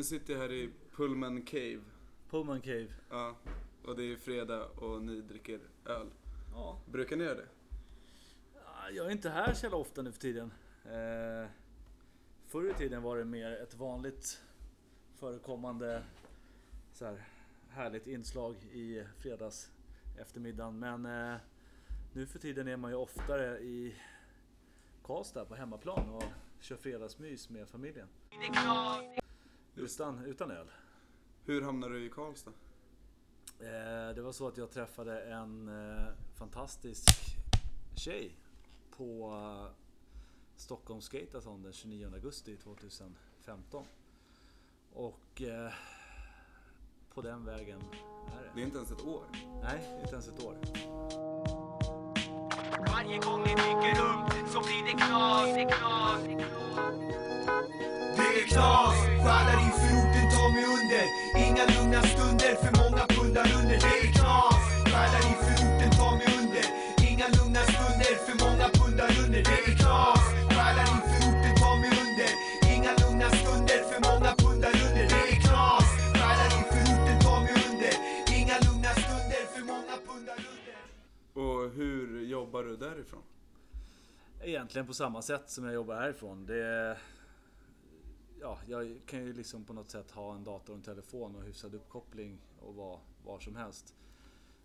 Nu sitter jag här i Pullman Cave. Pullman Cave. Ja, och det är fredag och ni dricker öl. Ja. Brukar ni göra det? Ja, Jag är inte här så jävla ofta nu för tiden. Eh, förr i tiden var det mer ett vanligt förekommande så här, härligt inslag i fredags eftermiddagen. Men eh, nu för tiden är man ju oftare i Karlstad på hemmaplan och kör fredagsmys med familjen. Utan, utan öl. Hur hamnar du i Karlstad? Eh, det var så att jag träffade en eh, fantastisk tjej på eh, Stockholm Skateathon den 29 augusti 2015. Och eh, på den vägen är Det det. är inte ens ett år. Nej, inte ens ett år. Varje gång ni dyker upp så blir det knas. Det är knas. Stjärnar inför orten, ta mig under. Inga lugna stunder, för många pundar under. Det är knas. Stjärnar inför orten, ta mig under. Inga lugna stunder, för många pundar under. Det är knas. Stjärnar inför orten, ta mig under. Inga lugna stunder, för många pundar under. Det är knas. Stjärnar inför orten, ta mig under. Inga lugna stunder, för många pundar under. Och hur jobbar du därifrån? Egentligen på samma sätt som jag jobbar härifrån. Det, ja, jag kan ju liksom på något sätt ha en dator och en telefon och hyfsad uppkoppling och vara var som helst.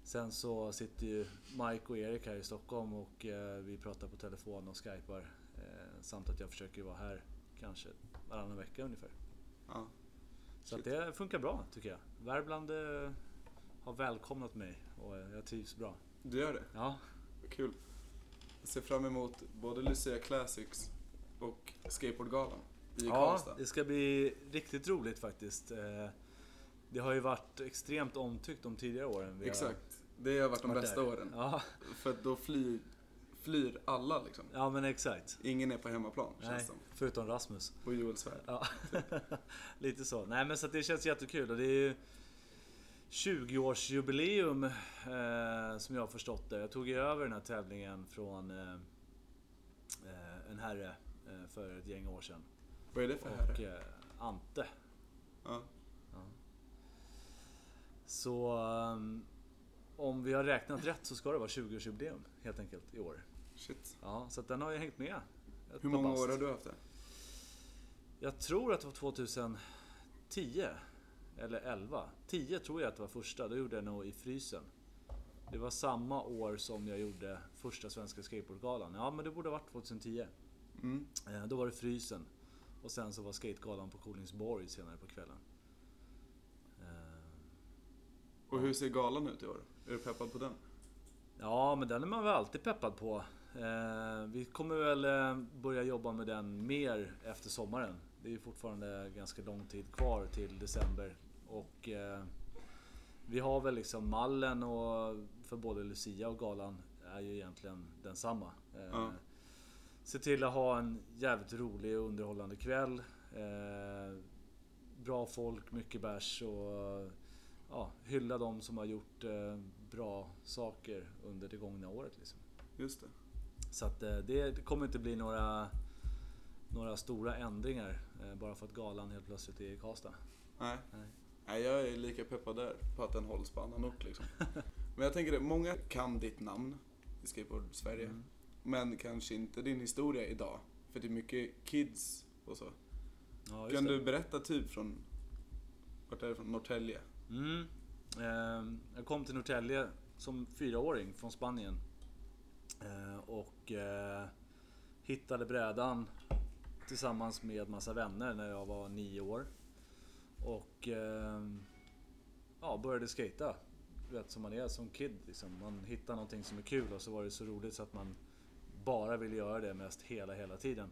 Sen så sitter ju Mike och Erik här i Stockholm och eh, vi pratar på telefon och skypar. Eh, samt att jag försöker vara här kanske varannan vecka ungefär. Ja. Så det funkar bra tycker jag. Värmland eh, har välkomnat mig och jag trivs bra. Du gör det? Ja, Kul. Jag ser fram emot både Lucia Classics och Skateboardgalan i Ja, Karlstad. det ska bli riktigt roligt faktiskt. Eh, Det har ju varit extremt omtyckt de tidigare åren. Exakt. Det har varit de bästa där. åren. Ja, För att då flyr, flyr alla liksom. ja men exakt. Ingen är på hemmaplan känns Nej, det som. förutom Rasmus. Och Joel Svärd. Ja, lite så. Nej men så att det känns jättekul och det är ju 20-årsjubileum eh, som jag har förstått det. Jag tog ju över den här tävlingen från eh, eh, en herre eh, för ett gäng år sedan. Vad är det för Och herre? eh, Ante. Ja. Så um, om vi har räknat rätt så ska det vara 20-årsjubileum helt enkelt i år. Shit. Ja, så att den har ju hängt med. Hur många bast. år har du haft det? Jag tror att det var 2010. Eller 11. 10 tror jag att det var första. Då gjorde jag nog i frysen. Det var samma år som jag gjorde första svenska skateboardgalan. Ja, men det borde ha varit 2010. Mm. Eh, Då var det frysen. Och sen så var skategalan på Kolingsborg senare på kvällen. Eh, Och hur ser galan ut i år? Är du peppad på den? Ja, men den är man väl alltid peppad på. Eh, vi kommer väl eh, börja jobba med den mer efter sommaren. Det är ju fortfarande ganska lång tid kvar till december. Och eh, vi har väl liksom mallen och för både Lucia och galan är ju egentligen densamma. Ja. Se till att ha en jävligt rolig och underhållande kväll. Eh, bra folk, mycket bärs och ja, hylla de som har gjort eh, bra saker under det gångna året. Liksom. Just det. Så att eh, det, kommer inte bli några, några stora ändringar bara för att galan helt plötsligt är i Karlstad. Nej. Nej. Nej, jag är lika peppad där på att den hålls på annan ort liksom. Men jag tänker det, många kan ditt namn i Skateboard-Sverige. Mm. Men kanske inte din historia idag. För det är mycket kids och så. Ja, kan det. du berätta typ från, vart är det från? Norrtälje? Mm. Eh, jag kom till Norrtälje som fyraåring från Spanien. Eh, och eh, hittade brädan tillsammans med massa vänner när jag var nio år. Och eh, ja, började skata. Vet som man är som kid. Liksom. Man hittar någonting som är kul och så var det så roligt så att man bara ville göra det mest hela, hela tiden.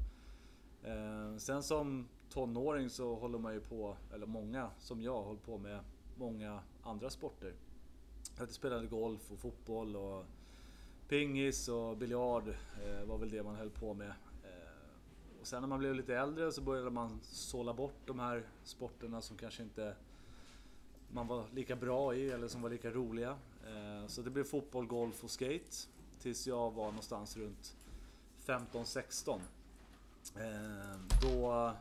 Eh, sen som tonåring så håller man ju på, eller många som jag, håller på med många andra sporter. Jag spelade golf och fotboll och pingis och biljard eh, var väl det man höll på med. Eh, och sen när man blev lite äldre så började man sålla bort de här sporterna som kanske inte man var lika bra i eller som var lika roliga. Så det blev fotboll, golf och skate. Tills jag var någonstans runt 15-16. Eh, då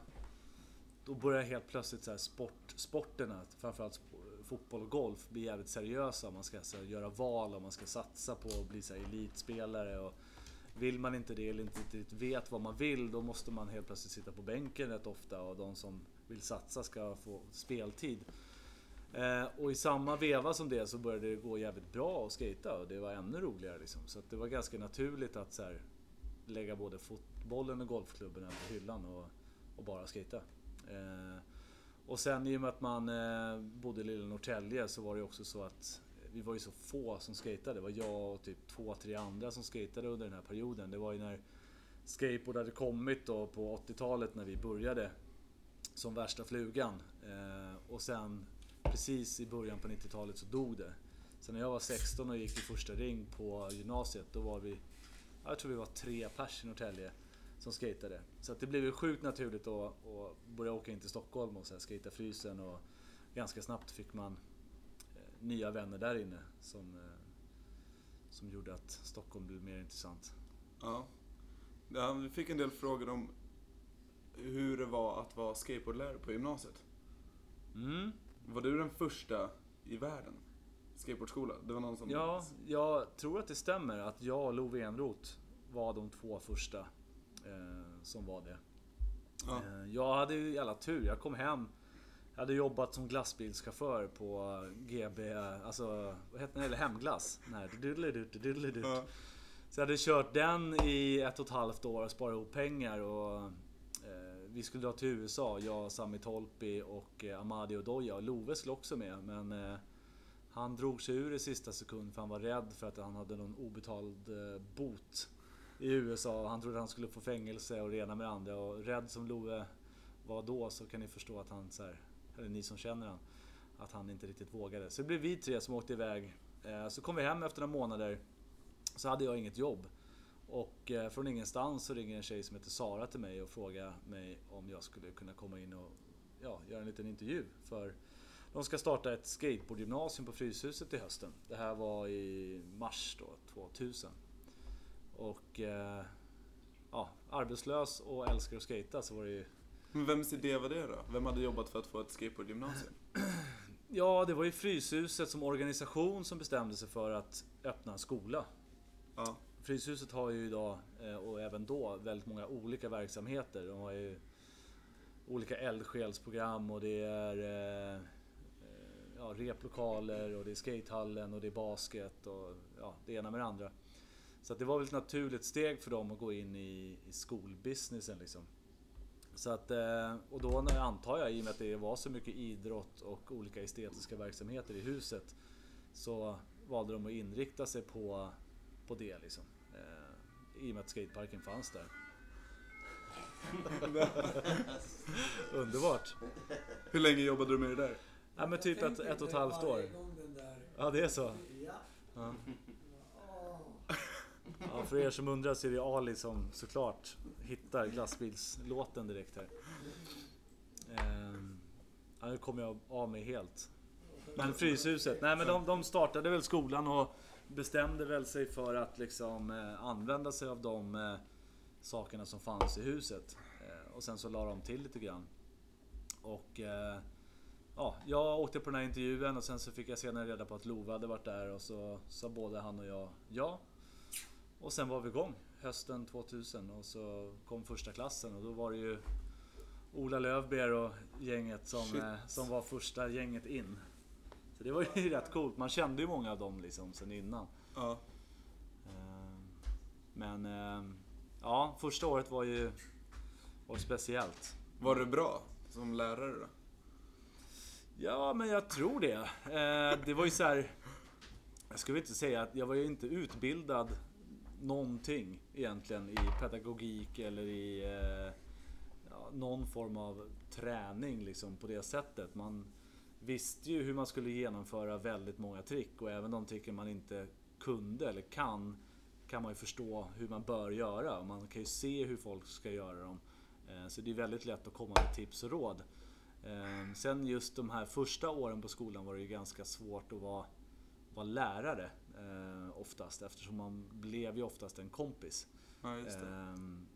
då börjar helt plötsligt så här sport, sporterna, framförallt fotboll och golf, bli jävligt seriösa. Man ska så här, göra val och man ska satsa på att bli så här, elitspelare. Och vill man inte det eller inte riktigt vet vad man vill, då måste man helt plötsligt sitta på bänken rätt ofta och de som vill satsa ska få speltid. Eh, och i samma veva som det så började det gå jävligt bra att skata och det var ännu roligare liksom. Så att det var ganska naturligt att så här, lägga både fotbollen och golfklubben på hyllan och, och bara skita. Eh, och sen i och med att man eh, bodde i lilla Norrtälje så var det också så att vi var ju så få som skatade. Det var jag och typ två, tre andra som skatade under den här perioden. Det var ju när skateboard hade kommit då på 80-talet när vi började som värsta flugan. Eh, och sen precis i början på 90-talet så dog det. Så när jag var 16 och gick i första ring på gymnasiet då var vi, jag tror vi var tre pers i Norrtälje som skatade. Så det blev ju sjukt naturligt att, att börja åka in till Stockholm och så här skata Frysen och ganska snabbt fick man eh, nya vänner där inne som, eh, som gjorde att Stockholm blev mer intressant. Ja. ja. Vi fick en del frågor om hur det var att vara skateboardlärare på gymnasiet. Mm. Var du den första i världen? Skateboardskola? Det var någon som... Ja, jag tror att det stämmer att jag och Love Enroth var de två första eh, som var det. Ja. Eh, jag hade ju jävla tur. Jag kom hem. Jag hade jobbat som glassbilschaufför på GB, alltså vad heter det? Eller Hemglass. Nej, dudeledut. Ja. Så jag hade kört den i ett och ett halvt år och sparat ihop pengar och eh, vi skulle dra till USA, jag, Sami Tolpi och eh, Amadi Odoja och Love skulle också med men eh, han drog sig ur i sista sekund för han var rädd för att han hade någon obetald eh, bot i USA. Han trodde han skulle få fängelse och det ena med det andra och rädd som Love var då så kan ni förstå att han, så här, eller ni som känner han, att han inte riktigt vågade. Så det blev vi tre som åkte iväg. Eh, så kom vi hem efter några månader så hade jag inget jobb. Och eh, från ingenstans så ringer en tjej som heter Sara till mig och frågar mig om jag skulle kunna komma in och ja, göra en liten intervju. För de ska starta ett skateboardgymnasium på Fryshuset i hösten. Det här var i mars då, 2000. Och eh, ja, arbetslös och älskar att skata så var det ju Men vems idé var det då? Vem hade jobbat för att få ett skateboardgymnasium? Ja, det var ju Fryshuset som organisation som bestämde sig för att öppna en skola. Ja. Fryshuset har ju idag, eh, och även då, väldigt många olika verksamheter. De har ju olika eldsjälsprogram och det är eh, ja, replokaler och det är skatehallen och det är basket och ja, det ena med det andra. Så det var väl ett naturligt steg för dem att gå in i, i skolbusinessen liksom. Så att, eh, och då antar jag, i och med att det var så mycket idrott och olika estetiska verksamheter i huset, så valde de att inrikta sig på, på det liksom. Eh, I och med att skateparken fanns där. Underbart! Hur länge jobbade du med det där? Ja men typ ett, ett och ett halvt år. Ja det är så. Ja. Ja. För er som undrar så är det Ali som såklart hittar glassbilslåten direkt här. Ehm, ja, nu kommer jag av mig helt. Men Fryshuset, nej men de, de startade väl skolan och bestämde väl sig för att liksom eh, använda sig av de eh, sakerna som fanns i huset. Eh, och sen så la de till lite grann. Och ja, jag åkte på den här intervjun och sen så fick jag senare reda på att Love hade varit där och så sa både han och jag ja. Och sen var vi igång hösten 2000 och så kom första klassen och då var det ju Ola Lövber och gänget som, Shit. eh, som var första gänget in. Så det var ju rätt coolt. Man kände ju många av dem liksom sen innan. Ja. Eh, Men eh, ja, första året var ju var speciellt. Var du bra som lärare då? Ja, men jag tror det. Eh, det var ju så här. Jag skulle inte säga att jag var ju inte utbildad någonting egentligen i pedagogik eller i eh, ja, någon form av träning liksom på det sättet. Man visste ju hur man skulle genomföra väldigt många trick och även de tricken man inte kunde eller kan kan man ju förstå hur man bör göra och man kan ju se hur folk ska göra dem. Eh, Så det är väldigt lätt att komma med tips och råd. Eh, Sen just de här första åren på skolan var det ju ganska svårt att vara, vara lärare eh, oftast eftersom man blev ju oftast en kompis. Ja. Ehm,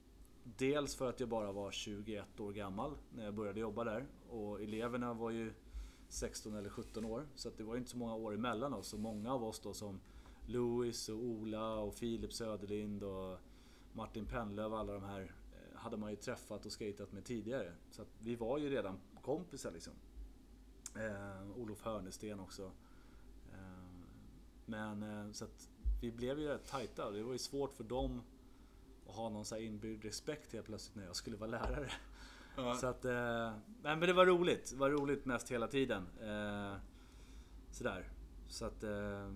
Dels för att jag bara var 21 år gammal när jag började jobba där. Och eleverna var ju 16 eller 17 år. Så att det var inte så många år emellan oss. Och många av oss då som Louis och Ola och Filip Söderlind och Martin Pennlöv alla de här eh, hade man ju träffat och skatat med tidigare. Så att vi var ju redan kompisar liksom. Eh, Olof Hörnesten också. Eh, men eh, så att vi blev ju rätt tajta det var ju svårt för dem att ha någon så inbyggd respekt helt plötsligt när jag skulle vara lärare. Ja. Så att, eh, men det var roligt. Det var roligt mest hela tiden. Eh, sådär. Så att, eh,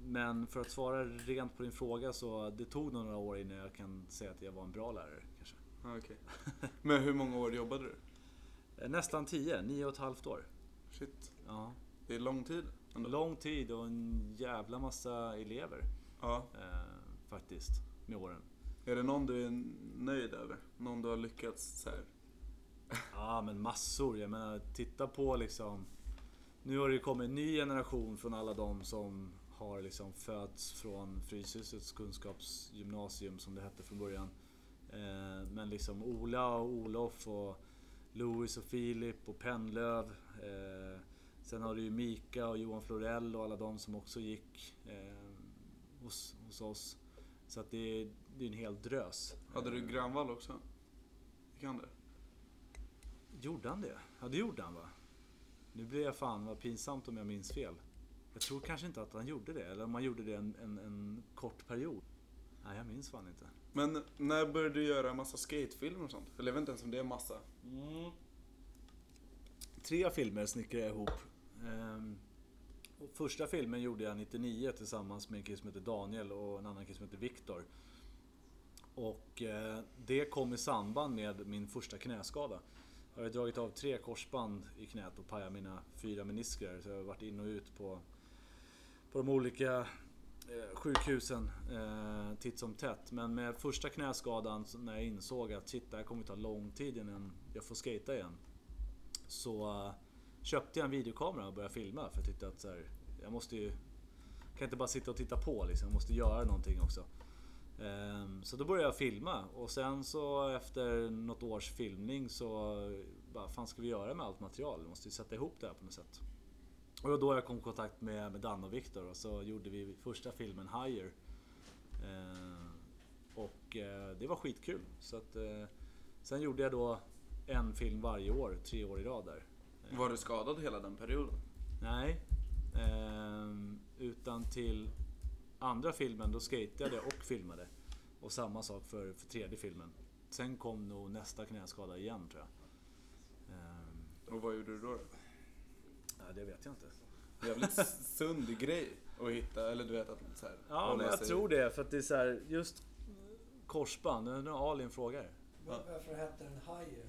men för att svara rent på din fråga så det tog nog några år innan jag kan säga att jag var en bra lärare. Kanske. Okej. Men hur många år jobbade du? Eh, Nästan tio, nio och ett halvt år. Shit, Ja. det är lång tid. ändå. Lång tid och en jävla massa elever. Ja. Eh, faktiskt, med åren. Är det någon du är nöjd över? Någon du har lyckats så här? Ja men massor. Jag menar titta på liksom. Nu har det kommit en ny generation från alla de som har liksom fötts från Fryshusets kunskapsgymnasium som det hette från början. Eh, Men liksom Ola och Olof och Louis och Filip och Pennlöv. Eh, Sen har du ju Mika och Johan Florell och alla de som också gick eh, hos, hos oss. Så att det är, det är en hel drös. Hade du Granvall också? Gick han det? Gjorde han det? Ja, det gjorde han va? Nu blir jag fan vad pinsamt om jag minns fel. Jag tror kanske inte att han gjorde det, eller om han gjorde det en, en, en kort period. Nej, jag minns fan inte. Men när började du göra massa skatefilmer och sånt? Eller jag vet inte ens om det är massa. Mm. Tre filmer snickrade jag ihop. Ehm, och första filmen gjorde jag 99 tillsammans med en kille som heter Daniel och en annan kille som heter Viktor. Och eh, det kom i samband med min första knäskada. Jag har dragit av tre korsband i knät och pajat mina fyra meniskrer. Så jag har varit in och ut på, på de olika Eh, sjukhusen eh, titt som tätt. Men med första knäskadan, när jag insåg att shit, det här kommer ta lång tid innan jag får skata igen. Så eh, köpte jag en videokamera och började filma för jag tyckte att så här, jag måste ju... kan inte bara sitta och titta på liksom, jag måste göra någonting också. Ehm, så då började jag filma och sen så efter något års filmning så eh, vad fan ska vi göra med allt material? Vi måste ju sätta ihop det här på något sätt. Och det var då jag kom i kontakt med, med Dan och Viktor och så gjorde vi första filmen Higher. Ehm, Och eh, det var skitkul. Så att, eh, sen gjorde jag då en film varje år, tre år i rad där. Var du skadad hela den perioden? Nej. Ehm, utan till andra filmen, då skatade jag och filmade. Och samma sak för, för tredje filmen. Sen kom nog nästa knäskada igen tror jag. Ehm, Och vad gjorde du då? Ja, det vet jag inte. Jävligt sund grej att hitta, eller du vet att så här, Ja, men jag sig- tror det. För att det är så här, just korsband, nu har Alin frågar. Varför hette den Higher?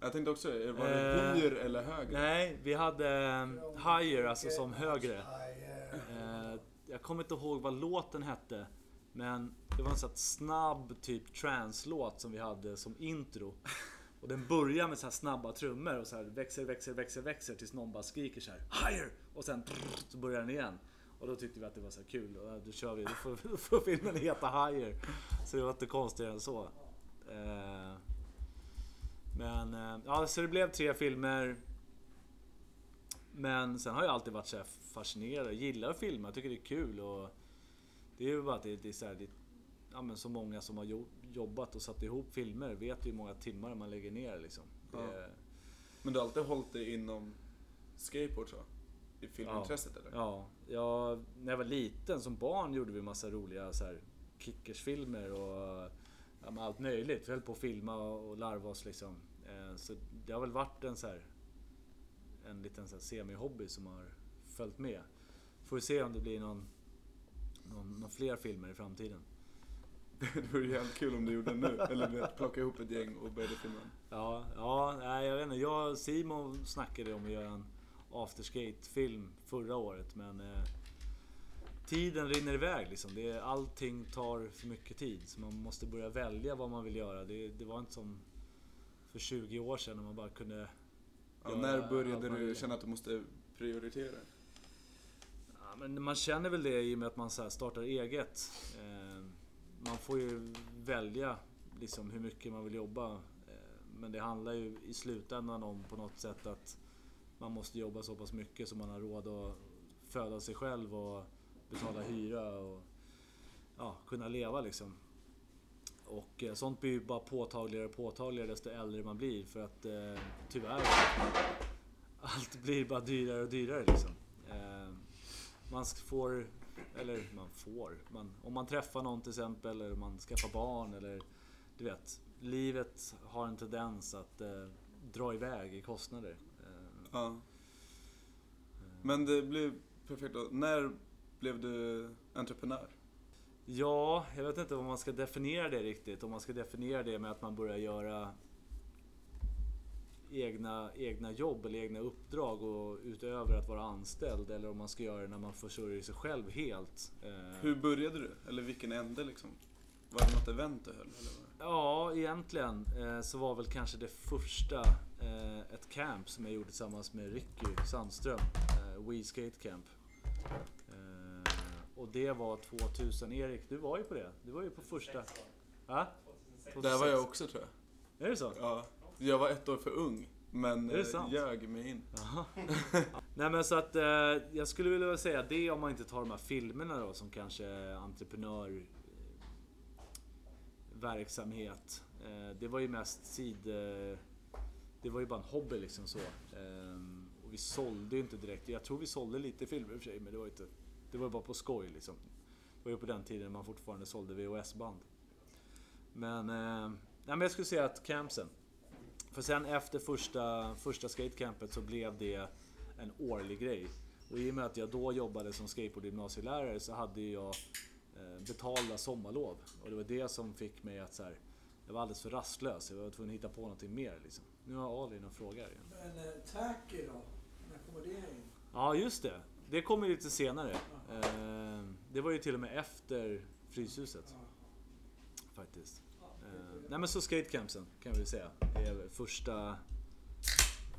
Jag tänkte också, var det Eh, hyr eller höger? Nej, vi hade um, higher, alltså som högre. Eh, jag kommer inte ihåg vad låten hette. Men det var en sån här snabb typ trance-låt som vi hade som intro. Och den börjar med så här snabba trummor och så här växer, växer, växer, växer tills någon bara skriker så här Higher! Och sen så börjar den igen. Och då tyckte vi att det var så här kul och då kör vi, då får, då får filmen heta Higher. Så det var inte konstigare än så. Eh, men eh, ja, så det blev tre filmer. Men sen har jag alltid varit så här fascinerad. Jag gillar att filma, jag tycker det är kul. Och det är ju bara att det, det är så, här, det, ja, men så många som har jo- jobbat och satt ihop filmer vet ju hur många timmar man lägger ner. Liksom. Ja. Men du har alltid hållit dig inom skateboard så? I filmintresset eller? Ja, jag, när jag var liten som barn gjorde vi massa roliga så här, kickersfilmer och ja, allt möjligt. Vi höll på att filma och larva oss liksom. Eh, Så det har väl varit en så här, en liten så här semi-hobby som har följt med. Får vi se om det blir någon, någon, någon fler filmer i framtiden. Det vore jävligt kul om du gjorde det nu. Eller vet, plocka ihop ett gäng och började filma. Ja, ja nej, jag vet inte. Jag och Simon snackade om att göra en afterskate-film förra året men eh, tiden rinner iväg liksom. Det, är- allting tar för mycket tid så man måste börja välja vad man vill göra. Det, det var inte som för 20 år sedan när man bara kunde... Ja, när började du känna att du måste prioritera? Ja, men man känner väl det i och med att man så startar eget. Eh, man får ju välja liksom hur mycket man vill jobba. Eh, men det handlar ju i slutändan om på något sätt att man måste jobba så pass mycket så man har råd att föda sig själv och betala hyra och ja, kunna leva liksom. Och eh, sånt blir ju bara påtagligare och påtagligare desto äldre man blir för att eh, tyvärr allt blir bara dyrare och dyrare liksom. Eh, man får, eller man får, man, om man träffar någon till exempel eller man skaffar barn eller du vet, livet har en tendens att eh, dra iväg i kostnader. Eh, Ja. Men det blev perfekt då. När blev du entreprenör? Ja, jag vet inte om man ska definiera det riktigt. Om man ska definiera det med att man börjar göra egna, egna jobb eller egna uppdrag och utöver att vara anställd. Eller om man ska göra det när man försörjer sig själv helt. Eh, Hur började du? Eller vilken ände liksom? Var det något event du höll? Eller? Ja, egentligen eh, så var väl kanske det första eh, ett camp som jag gjorde tillsammans med Ricky Sandström. We Skate Camp. Och det var 2000. Erik, du var ju på det. Du var ju på första... Va? Där var jag också tror jag. Är det så? Ja. Jag var ett år för ung. Men Är eh, ljög mig in. Nej men så att eh, jag skulle vilja säga det om man inte tar de här filmerna då som kanske entreprenör eh, verksamhet. Eh, det var ju mest sid... Eh, det var ju bara en hobby liksom så. Och vi sålde ju inte direkt. Jag tror vi sålde lite filmer i och för sig men det var ju inte... Det var ju bara på skoj liksom. Det var ju på den tiden man fortfarande sålde VHS-band. Men... Nej men jag skulle säga att campsen. För sen efter första, första skatecampet så blev det en årlig grej. Och i och med att jag då jobbade som skateboardgymnasielärare så hade ju jag eh, betalda sommarlov. Och det var det som fick mig att så här, jag var alldeles för rastlös. Jag var tvungen att hitta på någonting mer liksom. Nu har Ali några frågor här igen. Men eh, Tacky då? När kommer det in? Ja, just det. Det kommer lite senare. Eh, det var ju till och med efter Fryshuset. Faktiskt. Nej men så skatecampsen kan vi säga. är första,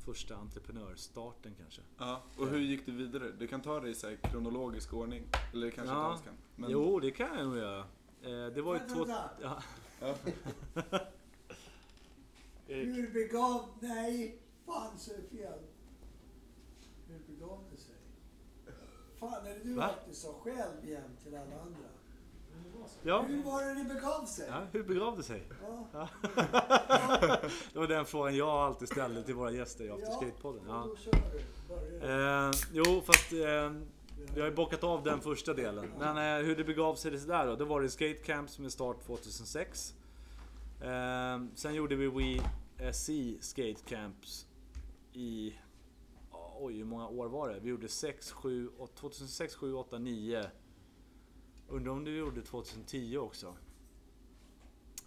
första entreprenörstarten kanske. Ja. Och hur gick du vidare? Du kan ta det i så här kronologisk ordning. Eller det kanske Ja. inte alls kan. Men, Jo, det kan jag nog göra. Eh, det var ju två... Ja. Ja. Hur begav... Nej, fan så är fel. Hur begav det sig? Fan, är det du Va? alltid sa själv igen till alla andra? Ja. Hur var det det begav sig? ja, hur begav det sig? Ja. Det var den frågan jag alltid ställde till våra gäster i After Skate-podden. Ja. Eh, jo, fast eh, vi har ju bockat av den första delen. Men eh, hur det begav sig det där då? Då var det skatecamps med start 2006. Eh, sen gjorde vi We SE Skatecamps i... ja, Oj, hur många år var det? Vi gjorde 6, 7, 8, 2006, 7, 8, 9. Undrar om du gjorde 2010 också.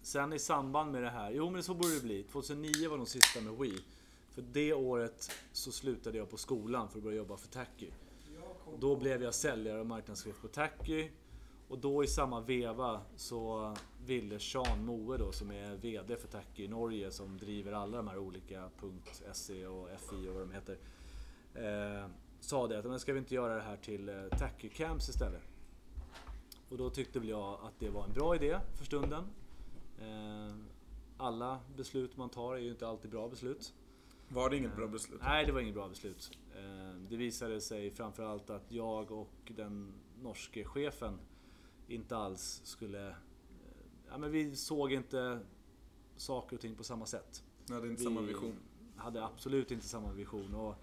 Sen i samband med det här, jo men så borde det bli. 2009 var de sista med Wii. För det året så slutade jag på skolan för att börja jobba för Tacky. Då blev jag säljare och marknadschef på Tacky. Och då i samma veva så ville Sean Moe då som är VD för Tacky i Norge som driver alla de här olika .se och FI och vad de heter. Eh, sa det att men ska vi inte göra det här till eh, Tacky Camps istället? Och då tyckte väl jag att det var en bra idé för stunden. Eh, alla beslut man tar är ju inte alltid bra beslut. Var det inget bra beslut? Nej, det var inget bra beslut. Eh, Det visade sig framförallt att jag och den norske chefen inte alls skulle... eh, Ja, men vi såg inte saker och ting på samma sätt. Ni hade inte Vi samma vision? hade absolut inte samma vision. Och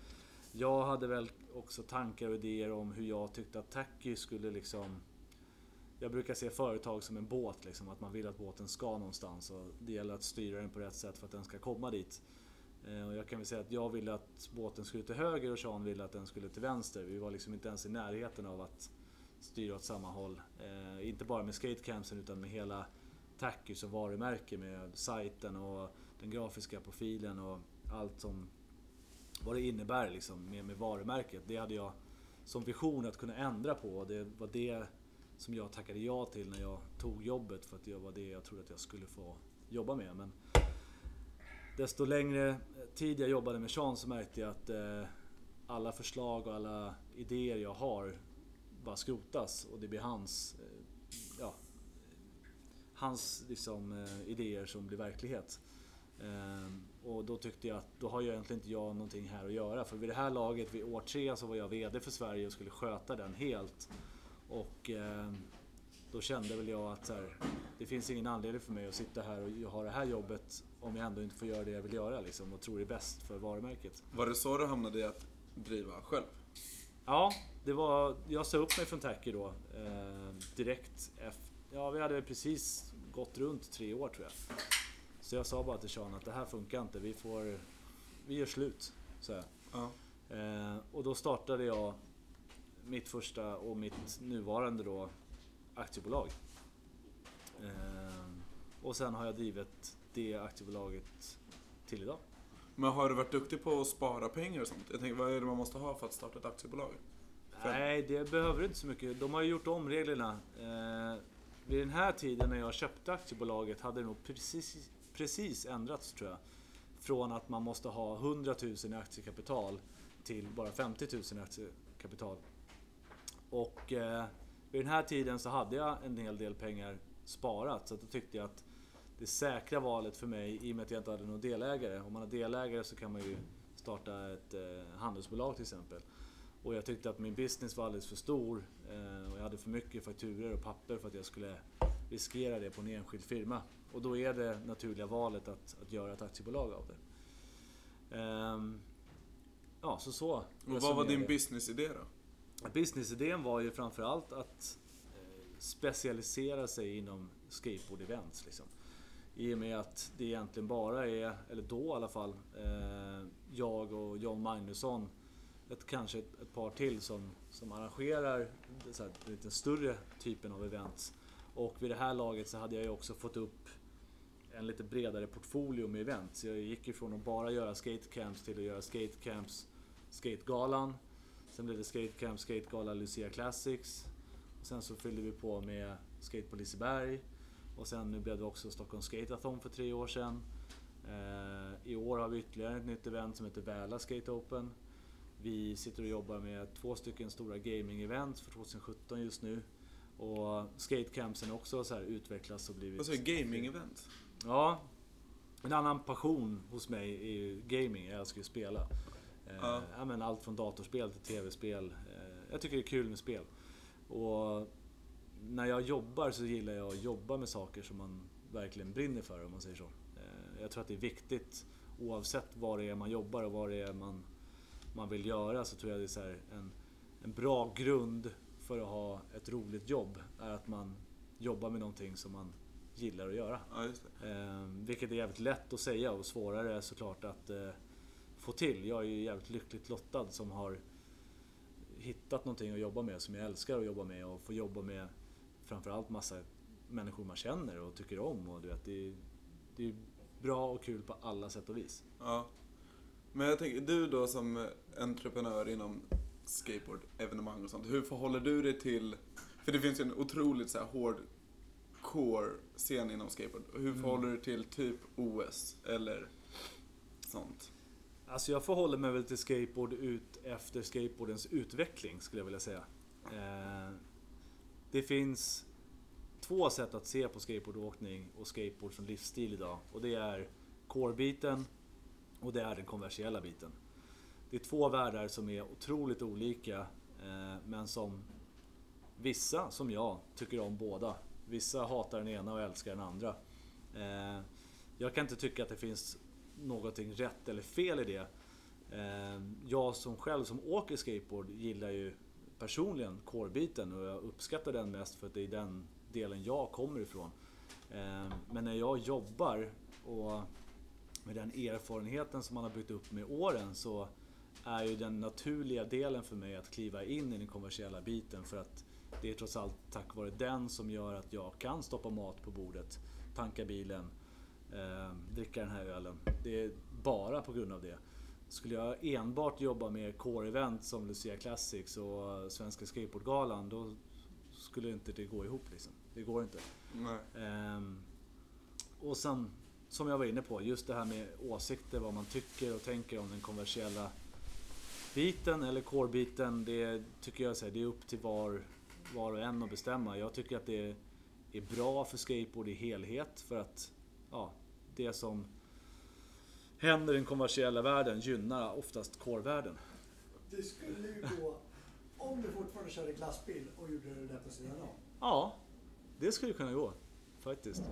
jag hade väl också tankar och idéer om hur jag tyckte att Tacky skulle liksom... Jag brukar se företag som en båt, liksom, att man vill att båten ska någonstans och det gäller att styra den på rätt sätt för att den ska komma dit. Eh, och jag kan väl säga att jag ville att båten skulle till höger och Sean ville att den skulle till vänster. Vi var liksom inte ens i närheten av att styra åt samma håll. Eh, inte bara med skatecampsen utan med hela Tacky som varumärke med sajten och den grafiska profilen och allt som vad det innebär liksom med, med varumärket. Det hade jag som vision att kunna ändra på och det var det som jag tackade ja till när jag tog jobbet för att det var det jag trodde att jag skulle få jobba med. Men desto längre tid jag jobbade med Sean så märkte jag att eh, alla förslag och alla idéer jag har bara skrotas och det blir hans, eh, ja, hans liksom, eh, idéer som blir verklighet. Eh, och då tyckte jag att då har ju egentligen inte jag någonting här att göra. För vid det här laget, vid år tre, så var jag VD för Sverige och skulle sköta den helt. Och ehm, då kände väl jag att här, det finns ingen anledning för mig att sitta här och ha det här jobbet om jag ändå inte får göra det jag vill göra liksom, och tror är bäst för varumärket. Var det så du hamnade i att driva själv? Ja, det var, jag sa upp mig från Tacky då eh, direkt efter, ja vi hade precis gått runt tre år tror jag. Så jag sa bara till Sean att det här funkar inte, vi får, vi gör slut. Så. Ja. Eh, och då startade jag mitt första och mitt nuvarande då aktiebolag. Eh, och sen har jag drivit det aktiebolaget till idag. Men har du varit duktig på att spara pengar och sånt? Jag tänker, vad är det man måste ha för att starta ett aktiebolag? Nej, det behöver inte så mycket. De har ju gjort om reglerna. Eh, vid den här tiden när jag köpte aktiebolaget hade det nog precis, precis ändrats tror jag. Från att man måste ha 100 000 i aktiekapital till bara 50 000 i aktiekapital. Och eh, vid den här tiden så hade jag en hel del pengar sparat så att då tyckte jag att det säkra valet för mig, i och med att jag inte hade någon delägare. Om man har delägare så kan man ju starta ett eh, handelsbolag till exempel. Och jag tyckte att min business var alldeles för stor eh, och jag hade för mycket fakturer och papper för att jag skulle riskera det på en enskild firma. Och då är det naturliga valet att, att göra ett aktiebolag av det. Ehm, ja, så så. Och vad var din businessidé då? Businessidén var ju framförallt att eh, specialisera sig inom skateboard-events. Liksom. I och med att det egentligen bara är, eller då i alla fall, eh, jag och John Magnusson, ett, kanske ett, ett par till som, som arrangerar så här, den större typen av events. Och vid det här laget så hade jag ju också fått upp en lite bredare portfolio med events. Jag gick ifrån att bara göra skatecamps till att göra skatecamps, skategalan. Sen blev det skatecamp, skategala, Lucia Classics. Och sen så fyllde vi på med skate på Liseberg. Och sen nu blev det också Stockholm Skateathon för tre år sedan. Eh, I år har vi ytterligare ett nytt event som heter Väla Skate Open. Vi sitter och jobbar med två stycken stora gaming-event för 2017 just nu. Och skatecampsen också så här utvecklas och blivit... Säger gaming-event? Ja. En annan passion hos mig är ju gaming. Jag älskar ju att spela. Eh, Ja. ja, men allt från datorspel till tv-spel. Eh, jag tycker det är kul med spel. Och när jag jobbar så gillar jag att jobba med saker som man verkligen brinner för om man säger så. Eh, jag tror att det är viktigt oavsett vad det är man jobbar och vad det är man, man vill göra så tror jag det är en, en bra grund för att ha ett roligt jobb är att man jobbar med någonting som man gillar att göra. Ja. Eh, vilket är jävligt lätt att säga och svårare såklart att eh, få till. Jag är ju jävligt lyckligt lottad som har hittat någonting att jobba med som jag älskar att jobba med och få jobba med framförallt massa människor man känner och tycker om. Och du vet, det, är, det är bra och kul på alla sätt och vis. Ja. Men jag tänker, du då som entreprenör inom skateboard, evenemang och sånt. Hur förhåller du dig till, för det finns ju en otroligt så här hård core-scen inom skateboard. Hur förhåller du dig till typ OS eller sånt? Alltså jag förhåller mig väl till skateboard ut efter skateboardens utveckling skulle jag vilja säga. Eh, det finns två sätt att se på skateboardåkning och skateboard som livsstil idag. Och det är core-biten och det är den kommersiella biten. Det är två världar som är otroligt olika eh, men som vissa, som jag, tycker om båda. Vissa hatar den ena och älskar den andra. Eh, jag kan inte tycka att det finns någonting rätt eller fel i det. Eh, jag som själv som åker skateboard gillar ju personligen core-biten och jag uppskattar den mest för att det är den delen jag kommer ifrån. Eh, men när jag jobbar och med den erfarenheten som man har byggt upp med åren så är ju den naturliga delen för mig att kliva in i den kommersiella biten för att det är trots allt tack vare den som gör att jag kan stoppa mat på bordet, tanka bilen, eh, dricka den här ölen. Det är bara på grund av det. Skulle jag enbart jobba med core-event som Lucia Classics och Svenska Skateboardgalan då skulle inte det gå ihop liksom. Det går inte. Ehm, och sen, som jag var inne på, just det här med åsikter, vad man tycker och tänker om den kommersiella biten eller core-biten. Det tycker jag så här, det är upp till var, var och en att bestämma. Jag tycker att det är bra för skateboard i helhet. För att ja, det som händer i den kommersiella världen gynnar oftast core-världen. Det skulle ju gå om du fortfarande körde glassbil och gjorde det där på sidan av. Ja, det skulle kunna gå. Faktiskt.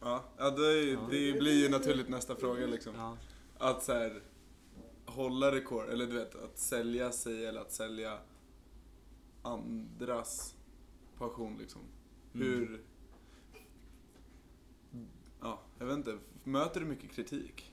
Ja, ja det, det blir ju naturligt nästa fråga liksom. Ja. Att så här, hålla rekord, eller du vet, att sälja sig eller att sälja andras passion liksom. Mm. Hur... Ja, jag vet inte. Möter du mycket kritik?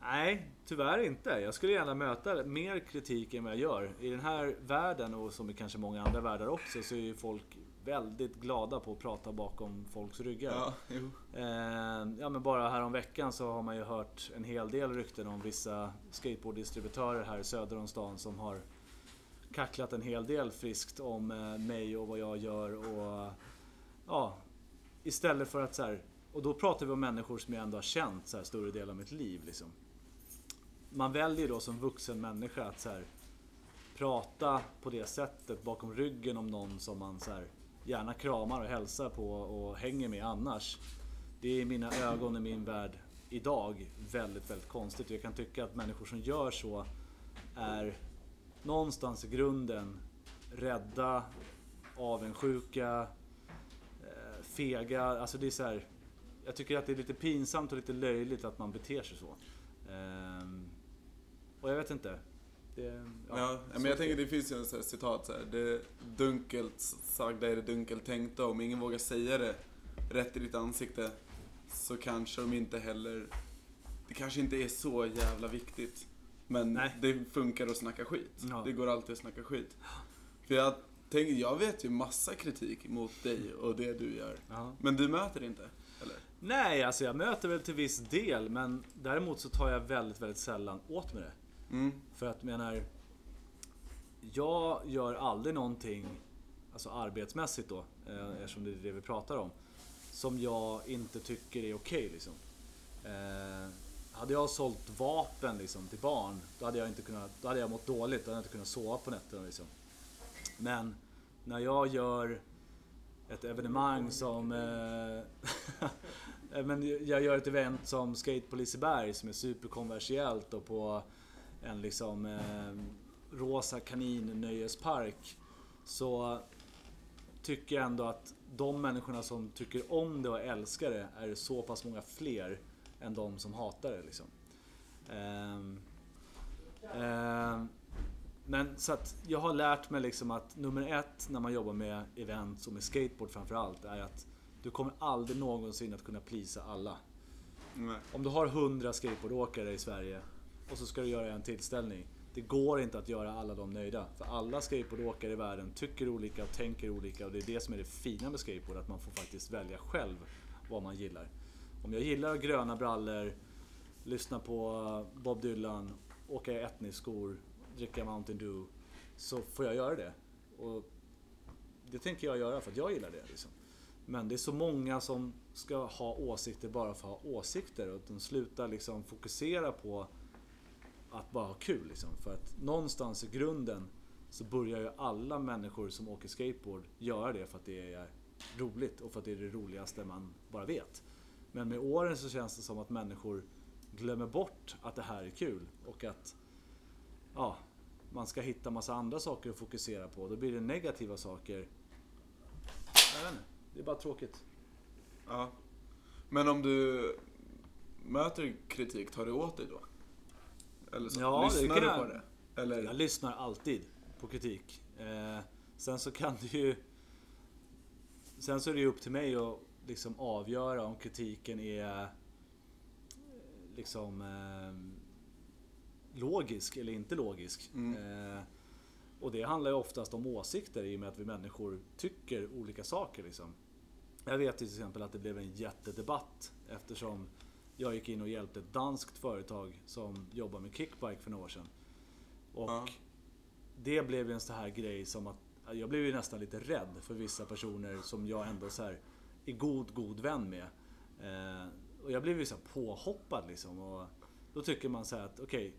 Nej, tyvärr inte. Jag skulle gärna möta mer kritik än vad jag gör. I den här världen, och som i kanske många andra världar också, så är ju folk väldigt glada på att prata bakom folks ryggar. Ja, jo. Eh, ja men bara här om veckan så har man ju hört en hel del rykten om vissa skateboarddistributörer här söder om stan som har kacklat en hel del friskt om eh, mig och vad jag gör och ja, istället för att så här, och då pratar vi om människor som jag ändå har känt så här, större delen av mitt liv liksom. Man väljer då som vuxen människa att så här, prata på det sättet bakom ryggen om någon som man så här, gärna kramar och hälsar på och hänger med annars. Det är i mina ögon, i min värld idag väldigt, väldigt konstigt. Jag kan tycka att människor som gör så är någonstans i grunden rädda, avundsjuka, eh, fega. Alltså det är så här, jag tycker att det är lite pinsamt och lite löjligt att man beter sig så. Ehm, och jag vet inte. Det, Ja, men så- jag tänker det finns ju en citat så här. Det dunkelt sagda är det dunkelt tänkta. Om ingen vågar säga det rätt i ditt ansikte så kanske de inte heller... Det kanske inte är så jävla viktigt. Men Nej. det funkar att snacka skit. Ja. Det går alltid att snacka skit. För jag tänker, jag vet ju massa kritik mot dig och det du gör. Ja. Men du möter inte? Nej, alltså jag möter väl till viss del men däremot så tar jag väldigt, väldigt sällan åt mig det. Mm. För att menar, jag gör aldrig någonting, alltså arbetsmässigt då, eh, eftersom det är det vi pratar om, som jag inte tycker är okej liksom. Eh, hade jag sålt vapen liksom till barn, då hade jag inte kunnat, då hade jag mått dåligt, då hade jag inte kunnat sova på nätterna liksom. Men när jag gör ett evenemang som... Eh, men jag gör ett event som Skate på Liseberg som är superkonversiellt och på en liksom eh, rosa kaninnöjespark. Så tycker jag ändå att de människorna som tycker om det och älskar det är så pass många fler än de som hatar det. Liksom. Eh, eh, men så att jag har lärt mig liksom att nummer ett när man jobbar med event och med skateboard framförallt är att du kommer aldrig någonsin att kunna plisa alla. Nej. Om du har 100 skateboardåkare i Sverige och så ska du göra en tillställning. Det går inte att göra alla dem nöjda. För alla skateboardåkare i världen tycker olika och tänker olika och det är det som är det fina med skateboard. Att man får faktiskt välja själv vad man gillar. Om jag gillar gröna brallor, lyssna på Bob Dylan, åka i etniskor, dricka Mountain Dew. Så får jag göra det. Och det tänker jag göra för att jag gillar det. Liksom. Men det är så många som ska ha åsikter bara för att ha åsikter och de slutar liksom fokusera på att bara ha kul. Liksom. För att någonstans i grunden så börjar ju alla människor som åker skateboard göra det för att det är roligt och för att det är det roligaste man bara vet. Men med åren så känns det som att människor glömmer bort att det här är kul och att ja, man ska hitta massa andra saker att fokusera på. Då blir det negativa saker. Jag vet inte, det är bara tråkigt. Ja. Men om du möter kritik, tar du åt dig då? Eller så? Ja, Lyssnar du på det? Eller? Jag lyssnar alltid på kritik. Eh, sen så kan det ju... Sen så är det ju upp till mig att liksom avgöra om kritiken är eh, liksom eh, logisk eller inte logisk. Mm. Eh, och det handlar ju oftast om åsikter i och med att vi människor tycker olika saker. Liksom. Jag vet till exempel att det blev en jättedebatt eftersom jag gick in och hjälpte ett danskt företag som jobbar med kickbike för några år sedan. Och Ja. det blev en sån här grej som att jag blev ju nästan lite rädd för vissa personer som jag ändå så här är god, god vän med. Eh, och jag blev ju så påhoppad liksom. Och då tycker man så här att okej,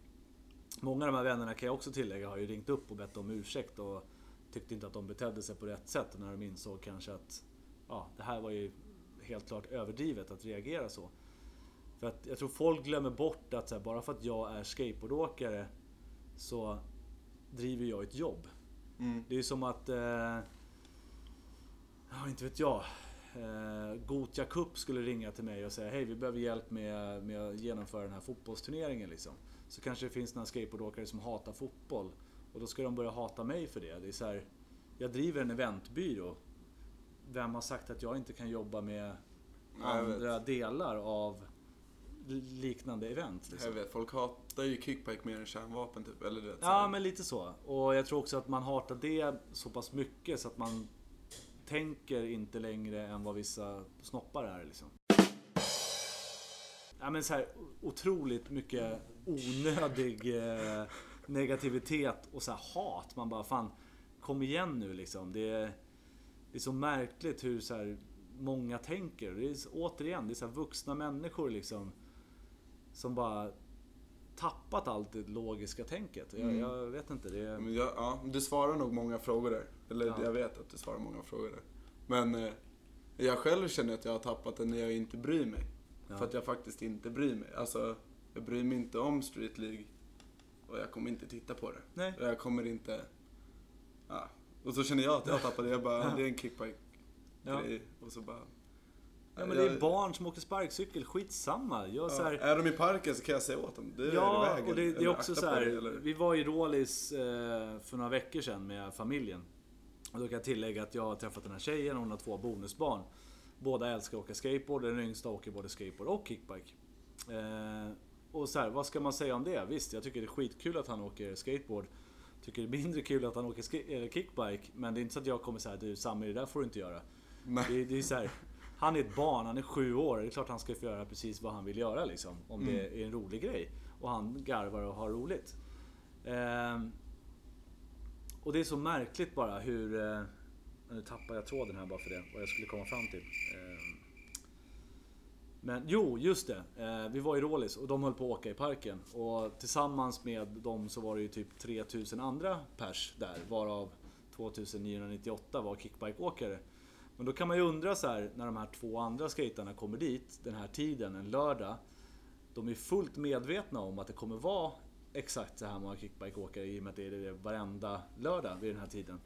många av de här vännerna kan jag också tillägga har ju ringt upp och bett om ursäkt och tyckte inte att de betedde sig på rätt sätt när de insåg kanske att ja, det här var ju helt klart överdrivet att reagera så. För att jag tror folk glömmer bort att här, bara för att jag är skateboardåkare så driver jag ett jobb. Mm. Det är som att, eh, inte vet jag, eh, Gotia Cup skulle ringa till mig och säga hej vi behöver hjälp med, med att genomföra den här fotbollsturneringen liksom. Så kanske det finns några skateboardåkare som hatar fotboll och då ska de börja hata mig för det. Det är så här, jag driver en eventbyrå. Vem har sagt att jag inte kan jobba med andra delar av liknande event? Liksom? Jag vet, folk hatar ju kickbike mer än kärnvapen typ. Eller du vet, Ja, men lite så. Och jag tror också att man hatar det så pass mycket så att man tänker inte längre än vad vissa snoppar är liksom. Ja, men så här, otroligt mycket onödig eh, negativitet och så hat. Man bara fan, kom igen nu liksom. Det är, det är så märkligt hur så här många tänker. Det är, återigen, det är så här vuxna människor liksom. Som bara tappat allt det logiska tänket. Jag, Mm. jag vet inte. Det är... Men jag, ja, du svarar nog många frågor där. Eller Ja. jag vet att du svarar många frågor där. Men eh, jag själv känner att jag har tappat det när jag inte bryr mig. Ja. För att jag faktiskt inte bryr mig. Alltså, jag bryr mig inte om Street League. Och jag kommer inte titta på det. Nej. Och jag kommer inte... Ja. Och så känner jag att jag det. Jag bara, Ja. det är en kickbike Ja. Och så bara... Ja, men det är barn som åker sparkcykel, skitsamma. Jag, så här, är de i parken så kan jag säga åt dem. Det är Ja, vägen. och det, det är också så här. eller- Vi var i Rålis eh, för några veckor sedan med familjen. Och då kan jag tillägga att jag har träffat den här tjejen och hon har två bonusbarn. Båda älskar att åka skateboard, den yngsta åker både skateboard och kickbike. Eh, och så här, vad ska man säga om det? Visst, jag tycker det är skitkul att han åker skateboard. Tycker det är mindre kul att han åker eller kickbike. Men det är inte så att jag kommer säga du Sami, det där får du inte göra. Nej. Det, det är så här, han är ett barn, han är sju år. Det är klart han ska få göra precis vad han vill göra liksom. Om det Mm. är en rolig grej. Och han garvar och har roligt. Ehm, och det är så märkligt bara hur... Eh, nu tappar jag tråden här bara för det, vad jag skulle komma fram till. Ehm, men jo, just det. Eh, vi var i Rålis och de höll på att åka i parken. Och tillsammans med dem så var det ju typ 3000 andra pers där. Varav 2998 var kickbikeåkare. Men då kan man ju undra så här när de här två andra skejtarna kommer dit den här tiden, en lördag. De är fullt medvetna om att det kommer vara exakt så här många kickbikeåkare i och med att det är det varenda lördag vid den här tiden.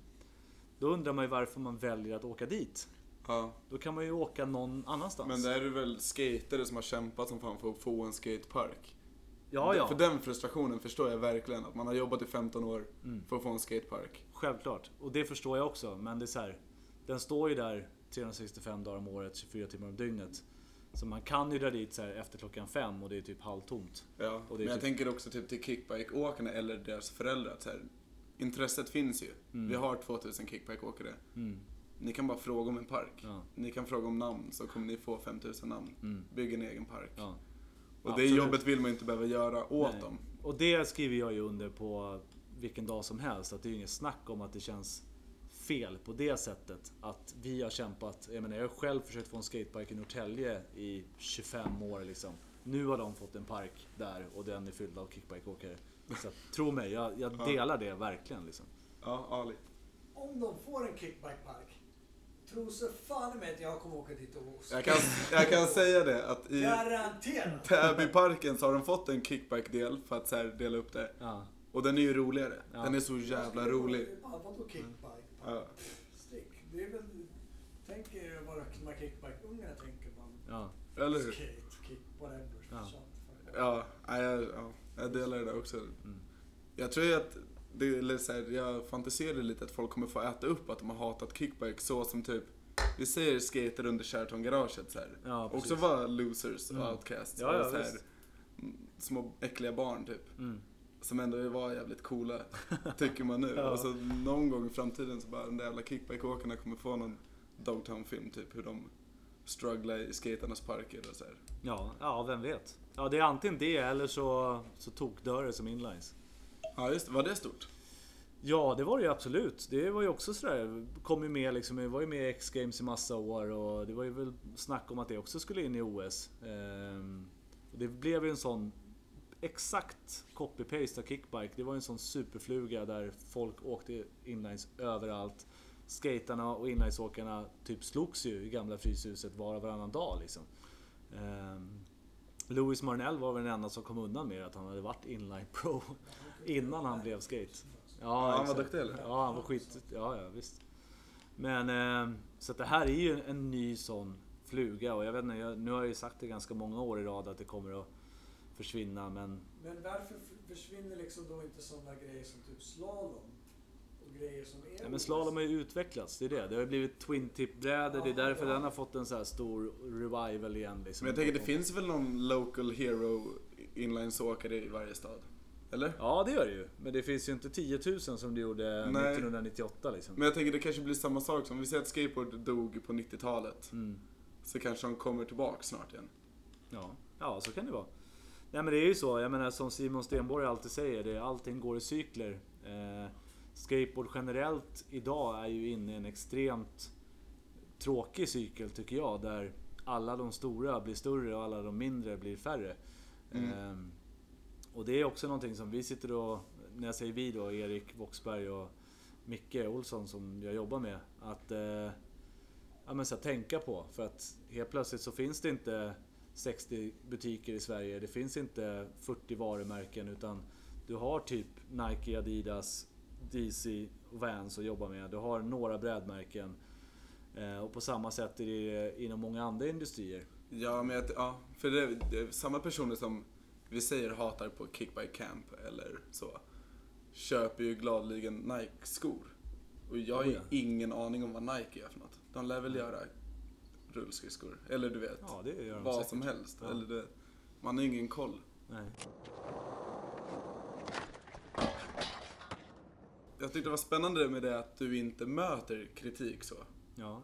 Då undrar man ju varför man väljer att åka dit. Ja. Då kan man ju åka någon annanstans. Men där är det väl skatare som har kämpat som fan för att få en skatepark. ja, ja. För den frustrationen förstår jag verkligen. Att man har jobbat i 15 år Mm. för att få en skatepark. Självklart. Och det förstår jag också. Men det är så här, den står ju där 365 dagar om året, 24 timmar om dygnet. Så man kan ju dra dit så efter klockan fem och det är typ halvtomt. Ja. Men jag typ- tänker också typ till kickbikeåkarna eller deras föräldrar. Så här, intresset finns ju. Mm. Vi har 2000 kickbikeåkare. Mm. Ni kan bara fråga om en park. Ja. Ni kan fråga om namn så kommer ni få 5000 namn. Mm. Bygg en egen park. Ja. Och Absolut. det jobbet vill man ju inte behöva göra åt Nej. dem. Och det skriver jag ju under på vilken dag som helst. Att det är inget snack om att det känns fel på det sättet. Att vi har kämpat. Jag menar jag har själv försökt få en skatepark i Norrtälje i 25 år liksom. Nu har de fått en park där och den är fylld av kickbikeåkare. Så tro mig, jag, jag Ja. delar det verkligen. Liksom. Ja, Ali. Om de får en kickbikepark, tro så fan med att jag kommer åka dit och osta. Jag kan, jag kan säga det att i Garanterat! Täbyparken så har de fått en kickbike-del för att så här dela upp det. Ja. Och den är ju roligare. Ja. Den är så jävla rolig. Ja, vadå kickbike? Ja. Stick. Det är väl... Tänk er vad de här kickbike-ungarna tänker man. Ja. Eller hur? Skate, kick, whatever. Ja. Ja, ja, jag, ja, jag delar det där också. Mm. Jag tror ju att, det, eller så här, jag fantiserade lite att folk kommer få äta upp att de har hatat kickbike så som typ, vi säger skater under Sheraton-garaget så här. Ja, precis. Också vara losers och Mm. outcasts. Ja, ja, och så här, små äckliga barn typ. Mm. Som ändå var jävligt coola, tycker man nu. Ja. Och så någon gång i framtiden så bara, den där jävla kickbike-åkarna kommer få någon Dogtown-film typ, hur de strugglar i skaternas parker och så här. Ja, ja, vem vet. Ja, det är antingen det eller så, så tokdör det som inlines. Ja, just det. Var det stort? Ja, det var det ju absolut. Det var ju också sådär, kom ju med liksom, jag var ju med i X-Games i massa år och det var ju väl snack om att det också skulle in i OS. Ehm, och det blev ju en sån exakt copy-paste av kickbike. Det var ju en sån superfluga där folk åkte inlines överallt. skaterna och inlinesåkarna typ slogs ju i gamla Fryshuset var och varannan dag liksom. Ehm, Louis Marnell var väl den enda som kom undan med att han hade varit inline pro innan han blev skate. Ja, han var duktig, eller? Ja, han var skit... Ja, ja visst. Men eh, så att det här är ju en ny sån fluga och jag vet inte, jag, nu har jag ju sagt det ganska många år i rad att det kommer att försvinna men Men varför försvinner liksom då inte sådana grejer som typ slalom? Och grejer som är Ja, men slalom har ju utvecklats, det är det. Det har ju blivit twin tip brädor det är Ja, därför ja. den har fått en så här stor revival igen. Liksom. Men jag tänker det finns väl någon local hero inlinesåkare i varje stad? Eller? Ja, det gör det ju. Men det finns ju inte 10 000 som det gjorde Nej. 1998 liksom. Men jag tänker det kanske blir samma sak som vi säger att skateboard dog på 90-talet. Mm. Så kanske de kommer tillbaka snart igen. Ja. ja, så kan det vara. Nej men det är ju så, jag menar som Simon Stenborg alltid säger, det, allting går i cykler. Eh, skateboard generellt idag är ju inne i en extremt tråkig cykel tycker jag, där alla de stora blir större och alla de mindre blir färre. Mm. Eh, och det är också någonting som vi sitter och, när jag säger vi då, Erik Voxberg och Micke Olsson som jag jobbar med, att eh, ja, men så här, tänka på. För att helt plötsligt så finns det inte 60 butiker i Sverige. Det finns inte 40 varumärken utan du har typ Nike, Adidas, DC och Vans att jobba med. Du har några brädmärken. Eh, och på samma sätt är det inom många andra industrier. Ja, men jag, ja, för det, det är samma personer som vi säger hatar på Kick by Camp eller så, köper ju gladeligen Nike-skor. Och jag har Oh ju ja. ingen aning om vad Nike gör för något. De lär väl göra rullskridskor, eller du vet, Ja, vad säkert. som helst. Ja. Eller det, man har ingen koll. Nej. Jag tyckte det var spännande med det att du inte möter kritik så. Ja.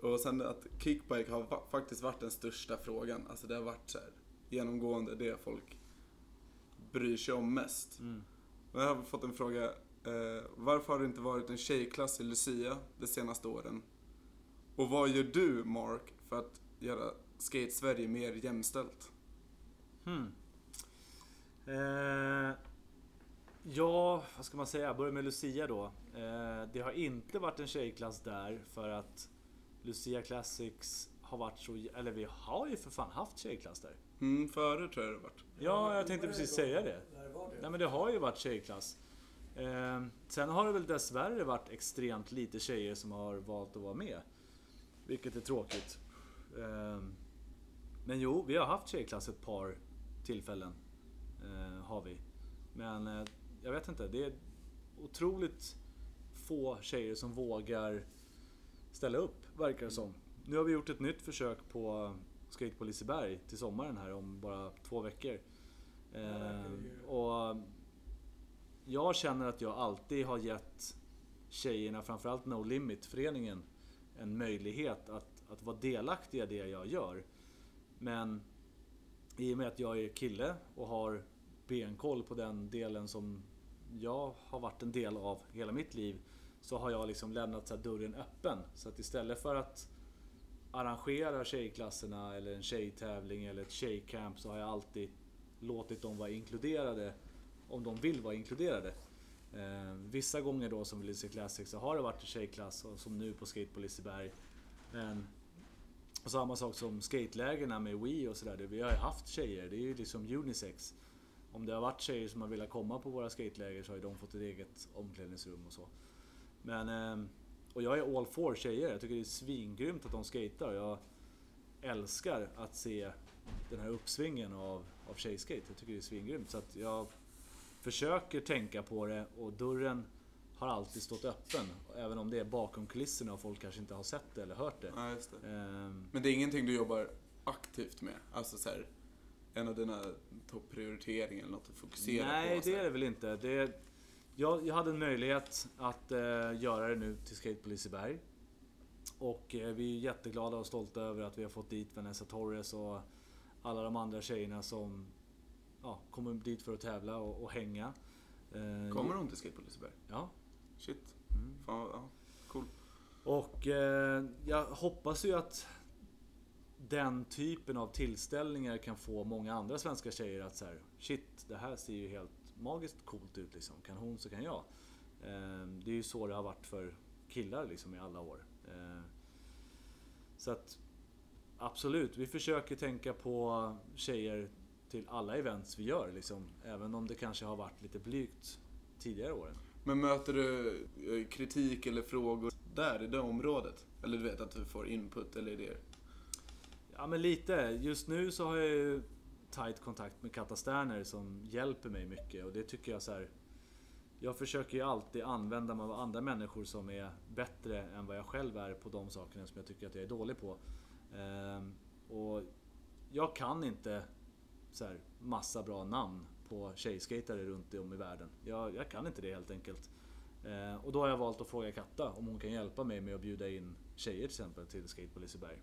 Och sen att kickbike har va- faktiskt varit den största frågan. Alltså det har varit så här, genomgående det folk bryr sig om mest. Mm. Och jag har fått en fråga. Eh, varför har det inte varit en tjejklass i Lucia de senaste åren? Och vad gör du, Mark, för att göra skate-Sverige mer jämställt? Hmm. Eh, ja, vad ska man säga? Jag börjar med Lucia då. Eh, det har inte varit en tjejklass där för att Lucia Classics har varit så... Eller vi har ju för fan haft tjejklass där. Mm, före tror jag det har varit. Ja, jag tänkte precis säga det. När det var det. Nej men det har ju varit tjejklass. Eh, sen har det väl dessvärre varit extremt lite tjejer som har valt att vara med. Vilket är tråkigt. Eh, men jo, vi har haft tjejklass ett par tillfällen. Eh, har vi. Men eh, jag vet inte, det är otroligt få tjejer som vågar ställa upp, verkar det som. Nu har vi gjort ett nytt försök på Skate på Liseberg till sommaren här om bara två veckor. Eh, och jag känner att jag alltid har gett tjejerna, framförallt No Limit-föreningen, en möjlighet att, att vara delaktiga i det jag gör. Men i och med att jag är kille och har benkoll på den delen som jag har varit en del av hela mitt liv så har jag liksom lämnat så dörren öppen. Så att istället för att arrangerar tjejklasserna eller en tjejtävling eller ett tjejcamp så har jag alltid låtit dem vara inkluderade om de vill vara inkluderade. Eh, vissa gånger då som Lycée Classic så har det varit en tjejklass och som nu på Skate på Liseberg. Men och samma sak som skatelägerna med Wii och sådär. Vi har ju haft tjejer, det är ju liksom unisex. Om det har varit tjejer som har velat komma på våra skateläger så har ju de fått ett eget omklädningsrum och så. Men, eh, och jag är all for tjejer. Jag tycker det är svingrymt att de skater. Jag älskar att se den här uppsvingen av, av tjejskate. Jag tycker det är svingrymt. Så att jag försöker tänka på det och dörren har alltid stått öppen. Även om det är bakom kulisserna och folk kanske inte har sett det eller hört det. Ja, det. Ehm, Men det är ingenting du jobbar aktivt med? Alltså så här, en av dina topprioriteringar eller något att fokusera Nej, på? så det är det väl inte. Det, jag, jag hade en möjlighet att eh, göra det nu till Skate på Liseberg. Och eh, vi är jätteglada och stolta över att vi har fått dit Vanessa Torres och alla de andra tjejerna som ja, kommer dit för att tävla och, och hänga. Eh, Kommer hon till Skate på Liseberg? Ja. Shit. Mm. Fan, ja. Cool. Och eh, jag hoppas ju att den typen av tillställningar kan få många andra svenska tjejer att så här, shit, det här ser ju helt magiskt coolt ut liksom. Kan hon så kan jag. Eh, det är ju så det har varit för killar liksom i alla år. Eh, så att absolut, vi försöker tänka på tjejer till alla events vi gör liksom. Även om det kanske har varit lite blygt tidigare åren. Men möter du eh, kritik eller frågor där i det området? Eller du vet att du får input eller idéer? Ja men lite. Just nu så har jag ju tight kontakt med Katta Sterner som hjälper mig mycket och det tycker jag så här. Jag försöker ju alltid använda mig av andra människor som är bättre än vad jag själv är på de sakerna som jag tycker att jag är dålig på. Ehm, och jag kan inte så här, massa bra namn på tjejskejtare runt om i världen. Jag, jag kan inte det helt enkelt. Ehm, och då har jag valt att fråga Katta om hon kan hjälpa mig med att bjuda in tjejer till exempel till skate på Liseberg.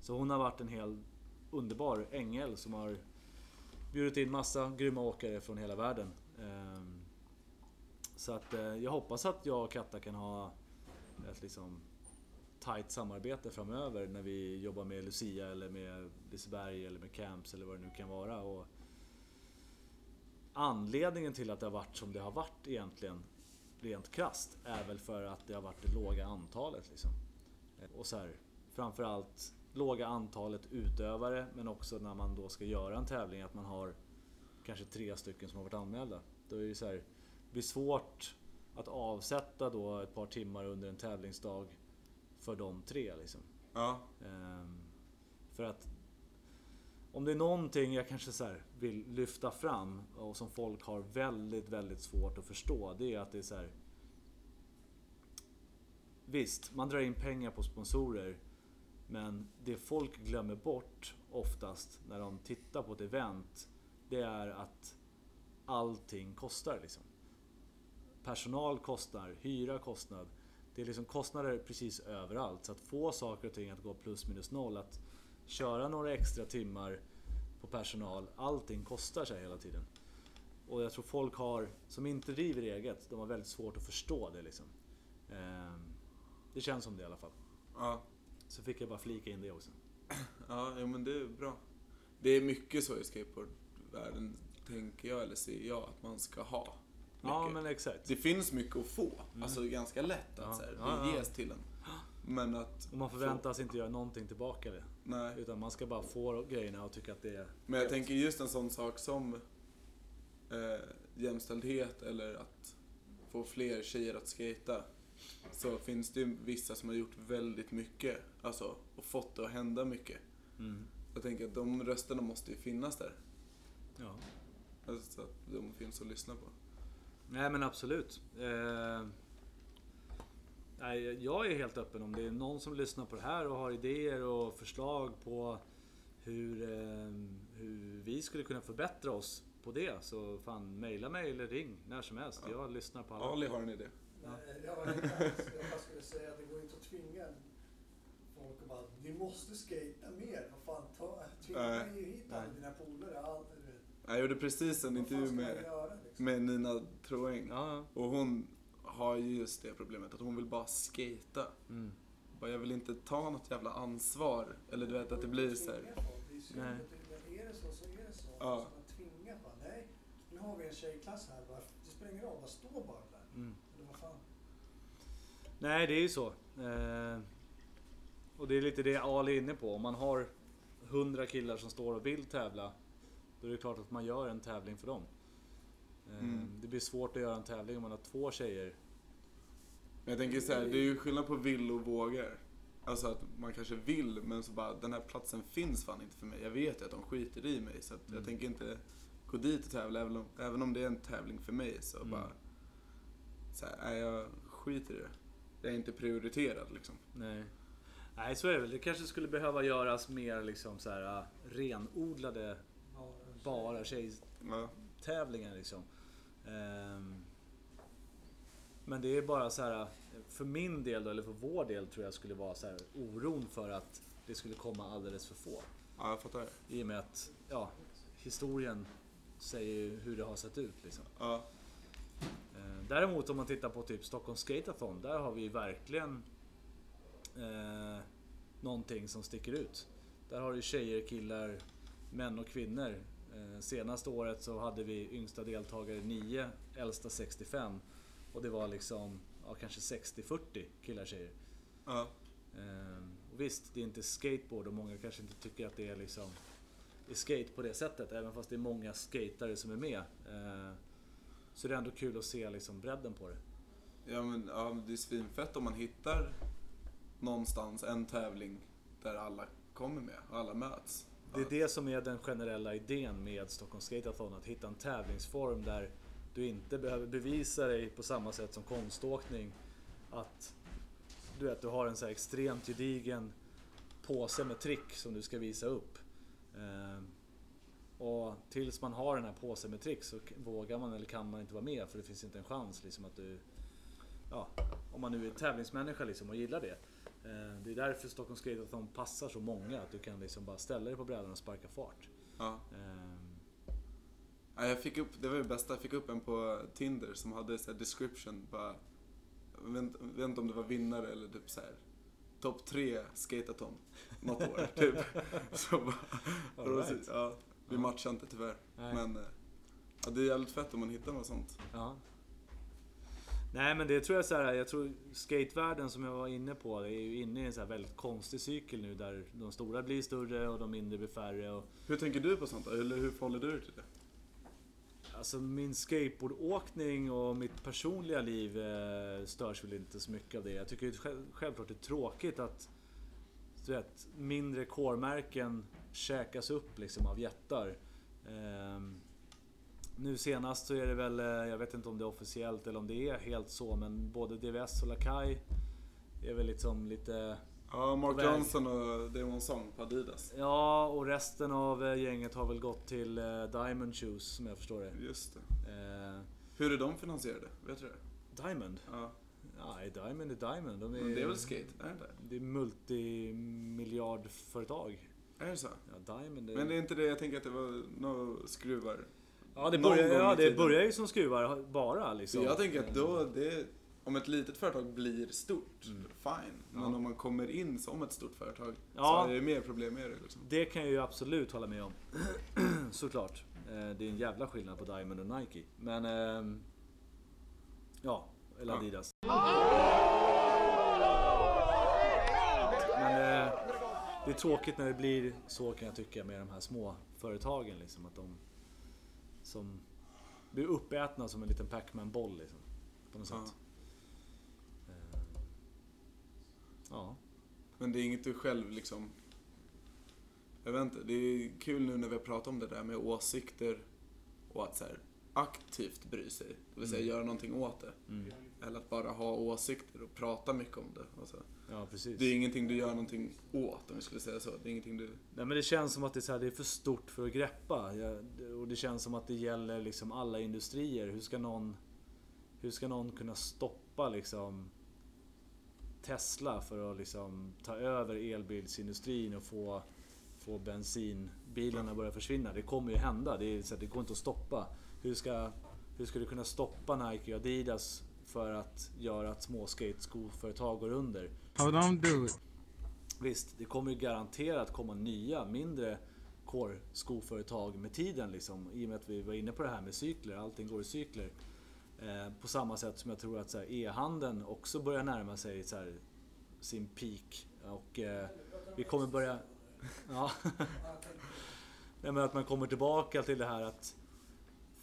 Så hon har varit en hel underbar ängel som har bjudit in massa grymma åkare från hela världen. Ehm, så att eh, jag hoppas att jag och Katta kan ha ett liksom tight samarbete framöver när vi jobbar med Lucia eller med Liseberg eller med Camps eller vad det nu kan vara. Och anledningen till att det har varit som det har varit egentligen, rent krasst, är väl för att det har varit det låga antalet. Liksom. Och så här, framförallt låga antalet utövare men också när man då ska göra en tävling att man har kanske tre stycken som har varit anmälda. Då är det så här, det blir svårt att avsätta då ett par timmar under en tävlingsdag för de tre. Liksom. Ja. Ehm, för att om det är någonting jag kanske så här vill lyfta fram och som folk har väldigt, väldigt svårt att förstå. Det är att det är så här. Visst, man drar in pengar på sponsorer. Men det folk glömmer bort oftast när de tittar på ett event. Det är att allting kostar liksom. Personal kostar, hyra kostar. Det är liksom kostnader precis överallt. Så att få saker och ting att gå plus minus noll. Att köra några extra timmar på personal. Allting kostar sig hela tiden. Och jag tror folk har, som inte driver eget, de har väldigt svårt att förstå det liksom. Ehm, det känns som det i alla fall. Ja. Så fick jag bara flika in det också. Ja, jo, men det är bra. Det är mycket så i skateboardvärlden, tänker jag, eller ser jag, att man ska ha. Ja mycket. men exakt. Det finns mycket att få. Alltså ganska lätt att Ja, så här, ja, det ja. ges till en. Men att... Och man förväntas inte göra någonting tillbaka det. Nej. Utan man ska bara få grejerna och tycka att det är... Men jag tänker just en sån sak som eh, jämställdhet eller att få fler tjejer att skata Så finns det ju vissa som har gjort väldigt mycket, alltså, och fått det att hända mycket. Mm. Jag tänker att de rösterna måste ju finnas där. Ja. Alltså, så att de finns att lyssna på. Nej men absolut. Eh, nej, jag är helt öppen om det är någon som lyssnar på det här och har idéer och förslag på hur, eh, hur vi skulle kunna förbättra oss på det. Så fan, mejla mig eller ring när som helst. Ja. Jag lyssnar på alla. Ali har en idé. Ja. Nej, Jag, jag, jag skulle säga att det går inte att tvinga folk att bara, ni måste skata mer. Vad fan, ta, tvinga Nej. mig hit alla dina polare. Jag gjorde precis en intervju med, göra, liksom? med Nina Troeng. Ja. Och hon har ju just det problemet att hon vill bara skata. Mm. Bara, jag vill inte ta något jävla ansvar. Eller du vet att det blir så här. Nej. Är det så så är det så. Ja. Så man tvingar bara, nej, nu har vi en tjejklass här. Bara, det spelar ingen roll, bara stå bara där. Mm. Nej, det är ju så. Eh, och det är lite det Ali är inne på. Om man har 100 killar som står och vill tävla, då är det klart att man gör en tävling för dem. Eh, Mm. Det blir svårt att göra en tävling om man har två tjejer. Men jag tänker så här, det är ju skillnad på vill och vågar. Alltså att man kanske vill men så bara, den här platsen finns fan inte för mig. Jag vet ju att de skiter i mig så jag Mm. tänker inte gå dit och tävla även om, även om det är en tävling för mig så Mm. bara så här, nej jag skiter i det. Är inte prioriterad liksom. Nej. Nej, så är det väl. Det kanske skulle behöva göras mer liksom så här, äh, renodlade Bara, Ja. tjejtävlingar liksom. Ehm, Men det är bara så här, för min del då, eller för vår del tror jag skulle vara så här, oron för att det skulle komma alldeles för få. ja, jag fattar. I och med att, ja, historien säger ju hur det har sett ut liksom. Ja. Eh, Däremot om man tittar på typ Stockholm Skateathon, där har vi verkligen eh, någonting som sticker ut. Där har du tjejer, killar, män och kvinnor. Eh, senaste året så hade vi yngsta deltagare 9, äldsta 65. Och det var liksom ja, kanske 60-40 killar och tjejer. Ja. Ehm, och visst, det är inte skateboard och många kanske inte tycker att det är liksom är skate på det sättet. Även fast det är många skatare som är med. Ehm, så det är ändå kul att se liksom bredden på det. Ja men, ja, det är svinfett om man hittar någonstans en tävling där alla kommer med alla möts. Det är det som är den generella idén med Stockholm Skateathon. Att hitta en tävlingsform där du inte behöver bevisa dig på samma sätt som konståkning. Att du, vet, du har en så här extremt gedigen påse med trick som du ska visa upp. Och tills man har den här påsen med trick så vågar man eller kan man inte vara med för det finns inte en chans liksom att du... Ja, om man nu är tävlingsmänniska liksom och gillar det. Ehm, det är därför Stockholm Skateathon passar så många. Att du kan liksom bara ställa dig på brädan och sparka fart. Ja. Ehm, Ja, jag fick upp, det var det bästa, jag fick upp en på Tinder som hade så description bara, jag vet, inte- vet inte om det var vinnare eller typ så här topp tre skateathon något år typ. Så bara, All right. ja, vi Ja. matchade inte tyvärr. Nej. Men eh, ja, det är jävligt fett om man hittar något sånt. Ja. Nej men det tror jag så här, jag tror skatevärlden som jag var inne på, är ju inne i en så här väldigt konstig cykel nu där de stora blir större och de mindre blir färre. Och, Hur tänker du på sånt då? Eller hur förhåller du dig till det? alltså min skateboardåkning och mitt personliga liv eh, störs väl inte så mycket av det. Jag tycker självklart det är tråkigt att du vet, mindre core-märken käkas upp liksom av jättar. Ehm, nu senast så är det väl, eh, jag vet inte om det är officiellt eller om det är helt så, men både DVS och Lakai är väl liksom lite... Ja, Mark. Johnson och Damon Song på Adidas. Ja, och resten av eh, gänget har väl gått till eh, Diamond Shoes som jag förstår det. Just det. Eh, Hur är de finansierade? Vet du det? Diamond? Ja. Nej, Diamond är Diamond. De är, Men det är väl skate? Är det? Det är multimiljardföretag. Är det så? Ja, Diamond är... Men det är inte det, jag tänker att det var några skruvar. ja, det börjar, ja, det börjar ju som skruvar bara liksom. jag tänker att då, det, om ett litet företag blir stort, Mm. fine. Men Ja. om man kommer in som ett stort företag Ja. så är det mer problem med det liksom. Det kan jag ju absolut hålla med om. Såklart. Eh, Det är en jävla skillnad på Diamond och Nike. Men... ehm, Ja, eller Ja. Adidas. Men eh, det är tråkigt när det blir så kan jag tycka med de här små företagen liksom. Att de som blir uppätna som en liten Pac-Man-boll liksom. På något Ja. sätt. Eh, Ja. Men det är inget du själv liksom... Jag vet inte, det är kul nu när vi har pratat om det där med åsikter och att så här, aktivt bry sig. Det vill säga Mm. göra någonting åt det. Mm. Eller att bara ha åsikter och prata mycket om det. Alltså, Ja, precis. det är ingenting du gör någonting åt om vi skulle säga så. Det är ingenting du... Nej men det känns som att det är, så här, det är för stort för att greppa. Jag, och det känns som att det gäller liksom alla industrier. Hur ska någon, hur ska någon kunna stoppa liksom Tesla för att liksom ta över elbilsindustrin och få, få bensinbilarna börja försvinna? Det kommer ju hända. Det, är, så här, det går inte att stoppa. Hur ska, hur ska du kunna stoppa Nike och Adidas för att göra att små skateskoföretag går under? Hold on, do it. Visst, det kommer ju garanterat komma nya mindre core-skoföretag med tiden liksom. I och med att vi var inne på det här med cykler, allting går i cykler. Eh, på samma sätt som jag tror att e-handeln också börjar närma sig här, sin peak. Och eh, vi kommer börja... Ja. Nej, men att man kommer tillbaka till det här att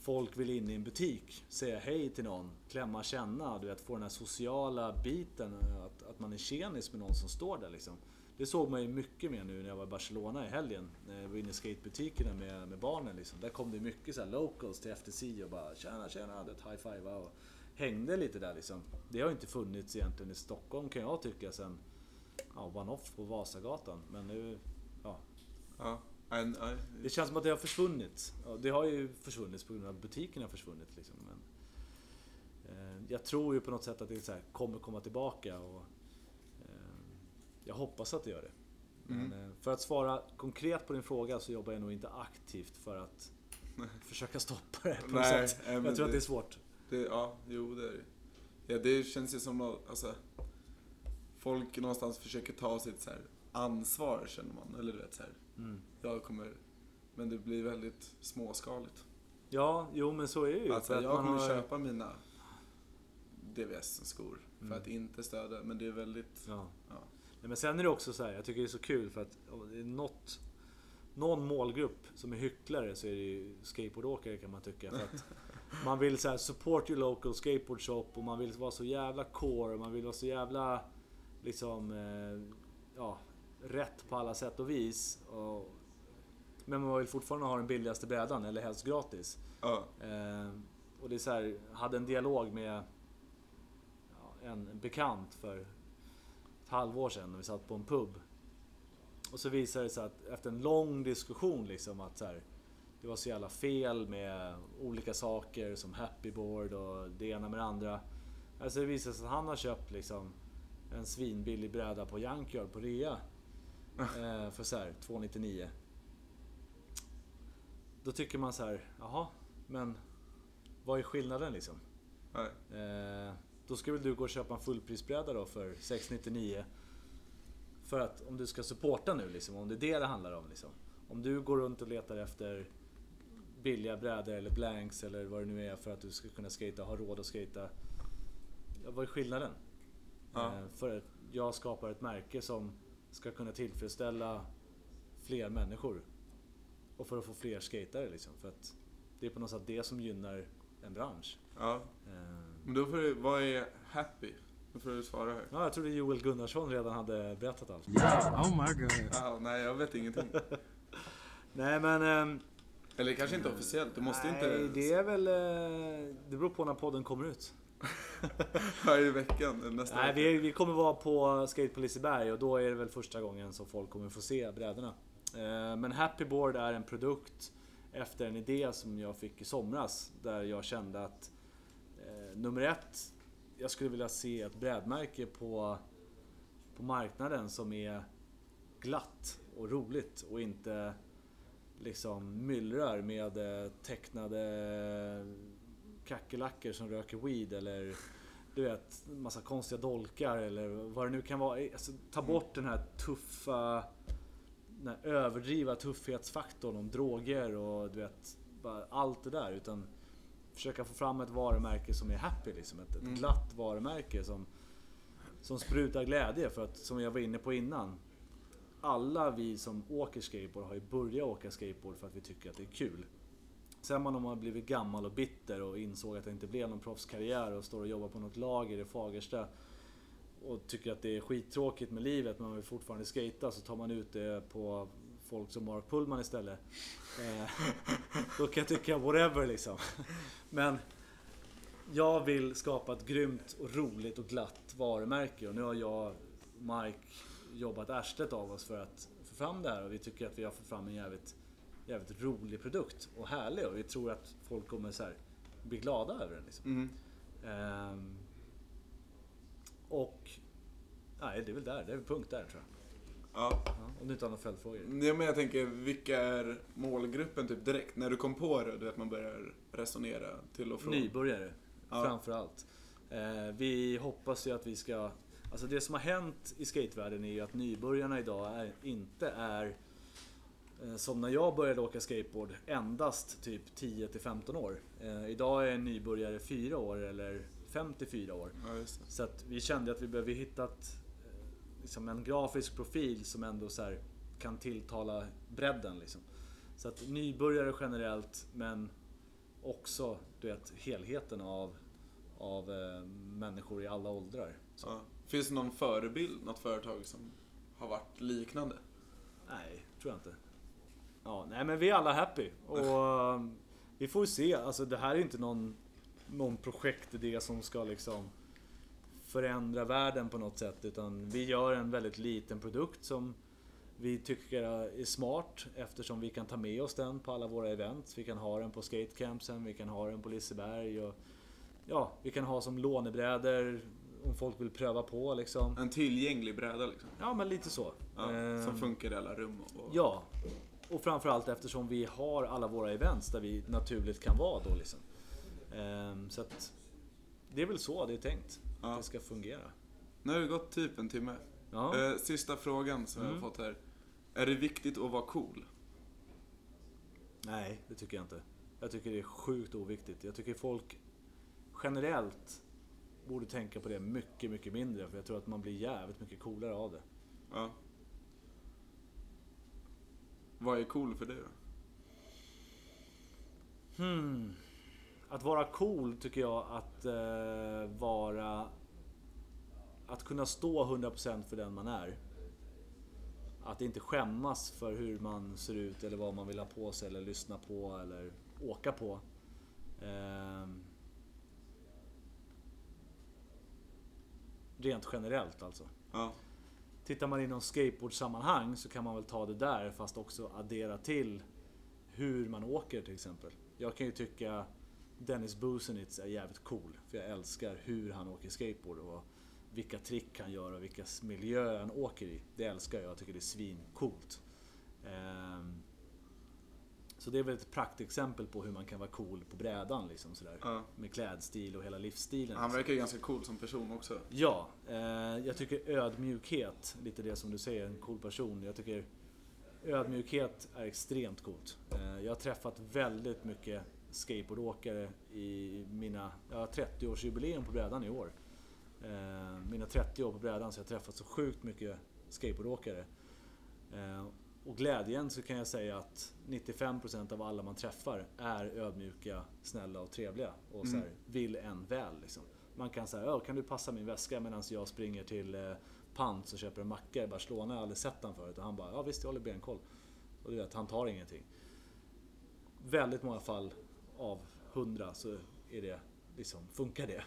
folk vill in i en butik, säga hej till någon, klämma, känna, du vet, få den här sociala biten, att, att man är tjenis med någon som står där liksom. Det såg man ju mycket mer nu när jag var i Barcelona i helgen, när jag var inne i skatebutikerna med, med barnen liksom. Där kom det mycket så här locals till FTC och bara tjena, tjena, det high five och hängde lite där liksom. Det har ju inte funnits egentligen i Stockholm kan jag tycka sen, ja, one-off på Vasagatan. Men nu, ja, Ja. Nej, nej. det känns som att det har försvunnit. Det har ju försvunnit på grund av att butikerna har försvunnit. Liksom. Men, eh, jag tror ju på något sätt att det här, kommer komma tillbaka. Och, eh, jag hoppas att det gör det. Men, Mm. eh, för att svara konkret på din fråga så jobbar jag nog inte aktivt för att försöka stoppa det på något Nej, sätt. Jag tror att det- det är svårt. Det, ja, jo det är det. Ja, det känns ju som något, alltså, folk någonstans försöker ta sitt så här ansvar känner man. Eller du vet så här, Mm. jag kommer, men det blir väldigt småskaligt. Ja, jo men så är det ju. Alltså, för att jag kommer har- köpa mina DVS-skor. För Mm. att inte stödja, men det är väldigt... Ja. Ja. Nej, men sen är det också så här, jag tycker det är så kul för att det är något, någon målgrupp som är hycklare så är det ju skateboardåkare kan man tycka. För att man vill så här, support your local skateboard shop och man vill vara så jävla core och man vill vara så jävla liksom, eh, ja, rätt på alla sätt och vis. Och, men man vill fortfarande ha den billigaste brädan eller helst gratis. Ja. Eh, och det är så här, hade en dialog med ja, en bekant för ett halvår sedan när vi satt på en pub. Och så visade det sig att efter en lång diskussion liksom att så här, det var så jävla fel med olika saker som happyboard och det ena med det andra. Alltså det visade sig att han har köpt liksom en svinbillig bräda på Junkyard på rea. Eh, för så här 299. Då tycker man så här, jaha, men vad är skillnaden liksom? Eh, då ska väl du gå och köpa en fullprisbräda då för 699. För att om du ska supporta nu liksom, om det är det det handlar om liksom. Om du går runt och letar efter billiga brädor eller blanks eller vad det nu är för att du ska kunna skata ha råd att skata. Vad är skillnaden? Ja. Eh, för att jag skapar ett märke som ska kunna tillfredsställa fler människor. Och för att få fler skatare liksom. För att det är på något sätt det som gynnar en bransch. Ja. Eh, Men då får du, vad är happy? Då får du svara här. Ja, jag trodde Joel Gunnarsson redan hade berättat allt. Oh my god. Ah, nej, jag vet ingenting. Nej men... ehm, Eller kanske inte officiellt, du måste nej, inte... det är väl... eh, Det beror på när podden kommer ut. Varje veckan, eller nästa Nej, vecka. vi, vi kommer vara på Skate på Liseberg och då är det väl första gången som folk kommer få se brädorna. Eh, Men Happy Board är en produkt efter en idé som jag fick i somras. Där jag kände att eh, nummer ett, jag skulle vilja se ett brädmärke på, på marknaden som är glatt och roligt och inte liksom myllrar med eh, tecknade kackerlackor som röker weed eller du vet, massa konstiga dolkar eller vad det nu kan vara. Alltså, ta bort den här tuffa, den här överdriva tuffhetsfaktorn om droger och du vet, allt det där. Utan försöka få fram ett varumärke som är happy liksom. Ett, ett Mm. glatt varumärke som, som sprutar glädje. För att, som jag var inne på innan, alla vi som åker skateboard har ju börjat åka skateboard för att vi tycker att det är kul. Sen man om man har blivit gammal och bitter och insåg att det inte blev någon proffskarriär och står och jobbar på något lager i Fagersta och tycker att det är skittråkigt med livet men man vill fortfarande skata så tar man ut det på folk som Mark Pullman istället. Eh, då kan jag tycka whatever liksom. Men jag vill skapa ett grymt och roligt och glatt varumärke och nu har jag och Mike jobbat arslet av oss för att få fram det här och vi tycker att vi har fått fram en jävligt, jävligt rolig produkt och härlig och vi tror att folk kommer så här, bli glada över den. Liksom. Mm. Ehm, och nej, det är väl där, det är väl punkt där tror jag. Ja. Ja, om du inte har några följdfrågor. ja, men jag tänker, vilka är målgruppen typ direkt? När du kom på det, du vet man börjar resonera till och från. Nybörjare, Ja. framför allt. Eh, vi hoppas ju att vi ska... Alltså det som har hänt i skatevärlden är ju att nybörjarna idag är, inte är som när jag började åka skateboard, endast typ 10-15 år. Eh, idag är en nybörjare 4 år eller 54 år. Ja. Så att vi kände att vi behövde hitta eh, liksom en grafisk profil som ändå så här kan tilltala bredden. Liksom. Så att nybörjare generellt men också du vet, helheten av, av eh, människor i alla åldrar. Ja. Finns det någon förebild, något företag som har varit liknande? Nej, tror jag inte. Ja, nej men vi är alla happy. Och eh, vi får se. Alltså det här är inte någon, någon projektidé som ska liksom förändra världen på något sätt. Utan vi gör en väldigt liten produkt som vi tycker är smart eftersom vi kan ta med oss den på alla våra events. Vi kan ha den på skatecampsen, vi kan ha den på Liseberg och ja, vi kan ha som lånebrädor om folk vill pröva på liksom. En tillgänglig bräda liksom. Ja, men lite så. Ja, som Ehm, funkar i alla rum. Och... Ja, och framförallt eftersom vi har alla våra events där vi naturligt kan vara då liksom. Ehm, så att det är väl så det är tänkt. Ja. Att det ska fungera. Nu har det gått typ en timme. Ja. Eh, sista frågan som jag Mm. har fått här. Är det viktigt att vara cool? Nej, det tycker jag inte. Jag tycker det är sjukt oviktigt. Jag tycker folk generellt borde tänka på det mycket, mycket mindre. För jag tror att man blir jävligt mycket coolare av det. Ja. Vad är cool för dig då? Hmm. Att vara cool tycker jag att eh, vara... Att kunna stå 100% för den man är. Att inte skämmas för hur man ser ut eller vad man vill ha på sig eller lyssna på eller åka på. Ehm. Rent generellt alltså. Ja. Tittar man inom skateboardsammanhang så kan man väl ta det där fast också addera till hur man åker till exempel. Jag kan ju tycka Dennis Busenitz är jävligt cool. För jag älskar hur han åker skateboard och vilka trick han gör och vilka miljöer han åker i. Det älskar jag. Jag tycker det är svincoolt. Ehm, så det är väl ett praktexempel på hur man kan vara cool på brädan liksom sådär. Ja. Med klädstil och hela livsstilen. Han verkar ju ganska cool som person också. Ja, eh, jag tycker ödmjukhet, lite det som du säger, en cool person. Jag tycker ödmjukhet är extremt coolt. Eh, jag har träffat väldigt mycket skateboardåkare i mina, jag har 30-årsjubileum på brädan i år. Eh, mina 30 år på brädan så jag har träffat så sjukt mycket skateboardåkare. Och glädjen så kan jag säga att 95% av alla man träffar är ödmjuka, snälla och trevliga. Och så här, vill en väl liksom. Man kan säga, "Ja, kan du passa min väska medan jag springer till eh, Pants och köper en macka i Barcelona. Jag har aldrig sett han förut. Och han bara, ja visst jag håller benkoll. Och du vet, han tar ingenting. Väldigt många fall av 100 så är det, liksom, funkar det.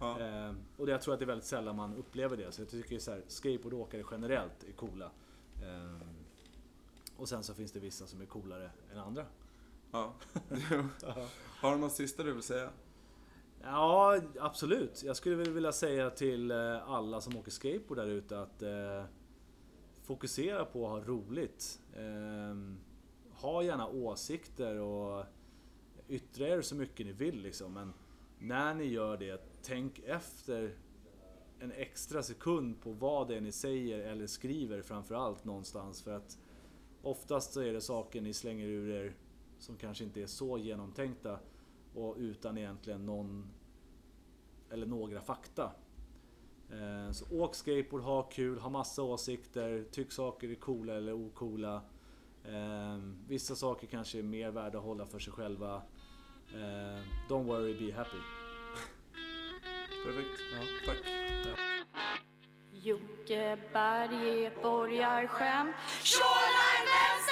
Ja. Eh, och jag tror att det är väldigt sällan man upplever det. Så jag tycker så här, skateboardåkare generellt är coola. Eh, och sen så finns det vissa som är coolare än andra. Ja. Har du något sista du vill säga? Ja, absolut. Jag skulle vilja säga till eh, alla som åker skateboard där ute att eh, fokusera på att ha roligt. Eh, ha gärna åsikter och yttra er så mycket ni vill liksom. Men när ni gör det, tänk efter en extra sekund på vad det är ni säger eller skriver framförallt någonstans. För att oftast så är det saker ni slänger ur er som kanske inte är så genomtänkta och utan egentligen någon eller några fakta. Eh, Så åk skateboard, ha kul, ha massa åsikter, tyck saker är coola eller ocoola. Eh, Vissa saker kanske är mer värda att hålla för sig själva. Eh, Don't worry, be happy. Perfekt. Ja. Tack. Jocke Berg är borgarskämt Shoreline vänster hatar Kent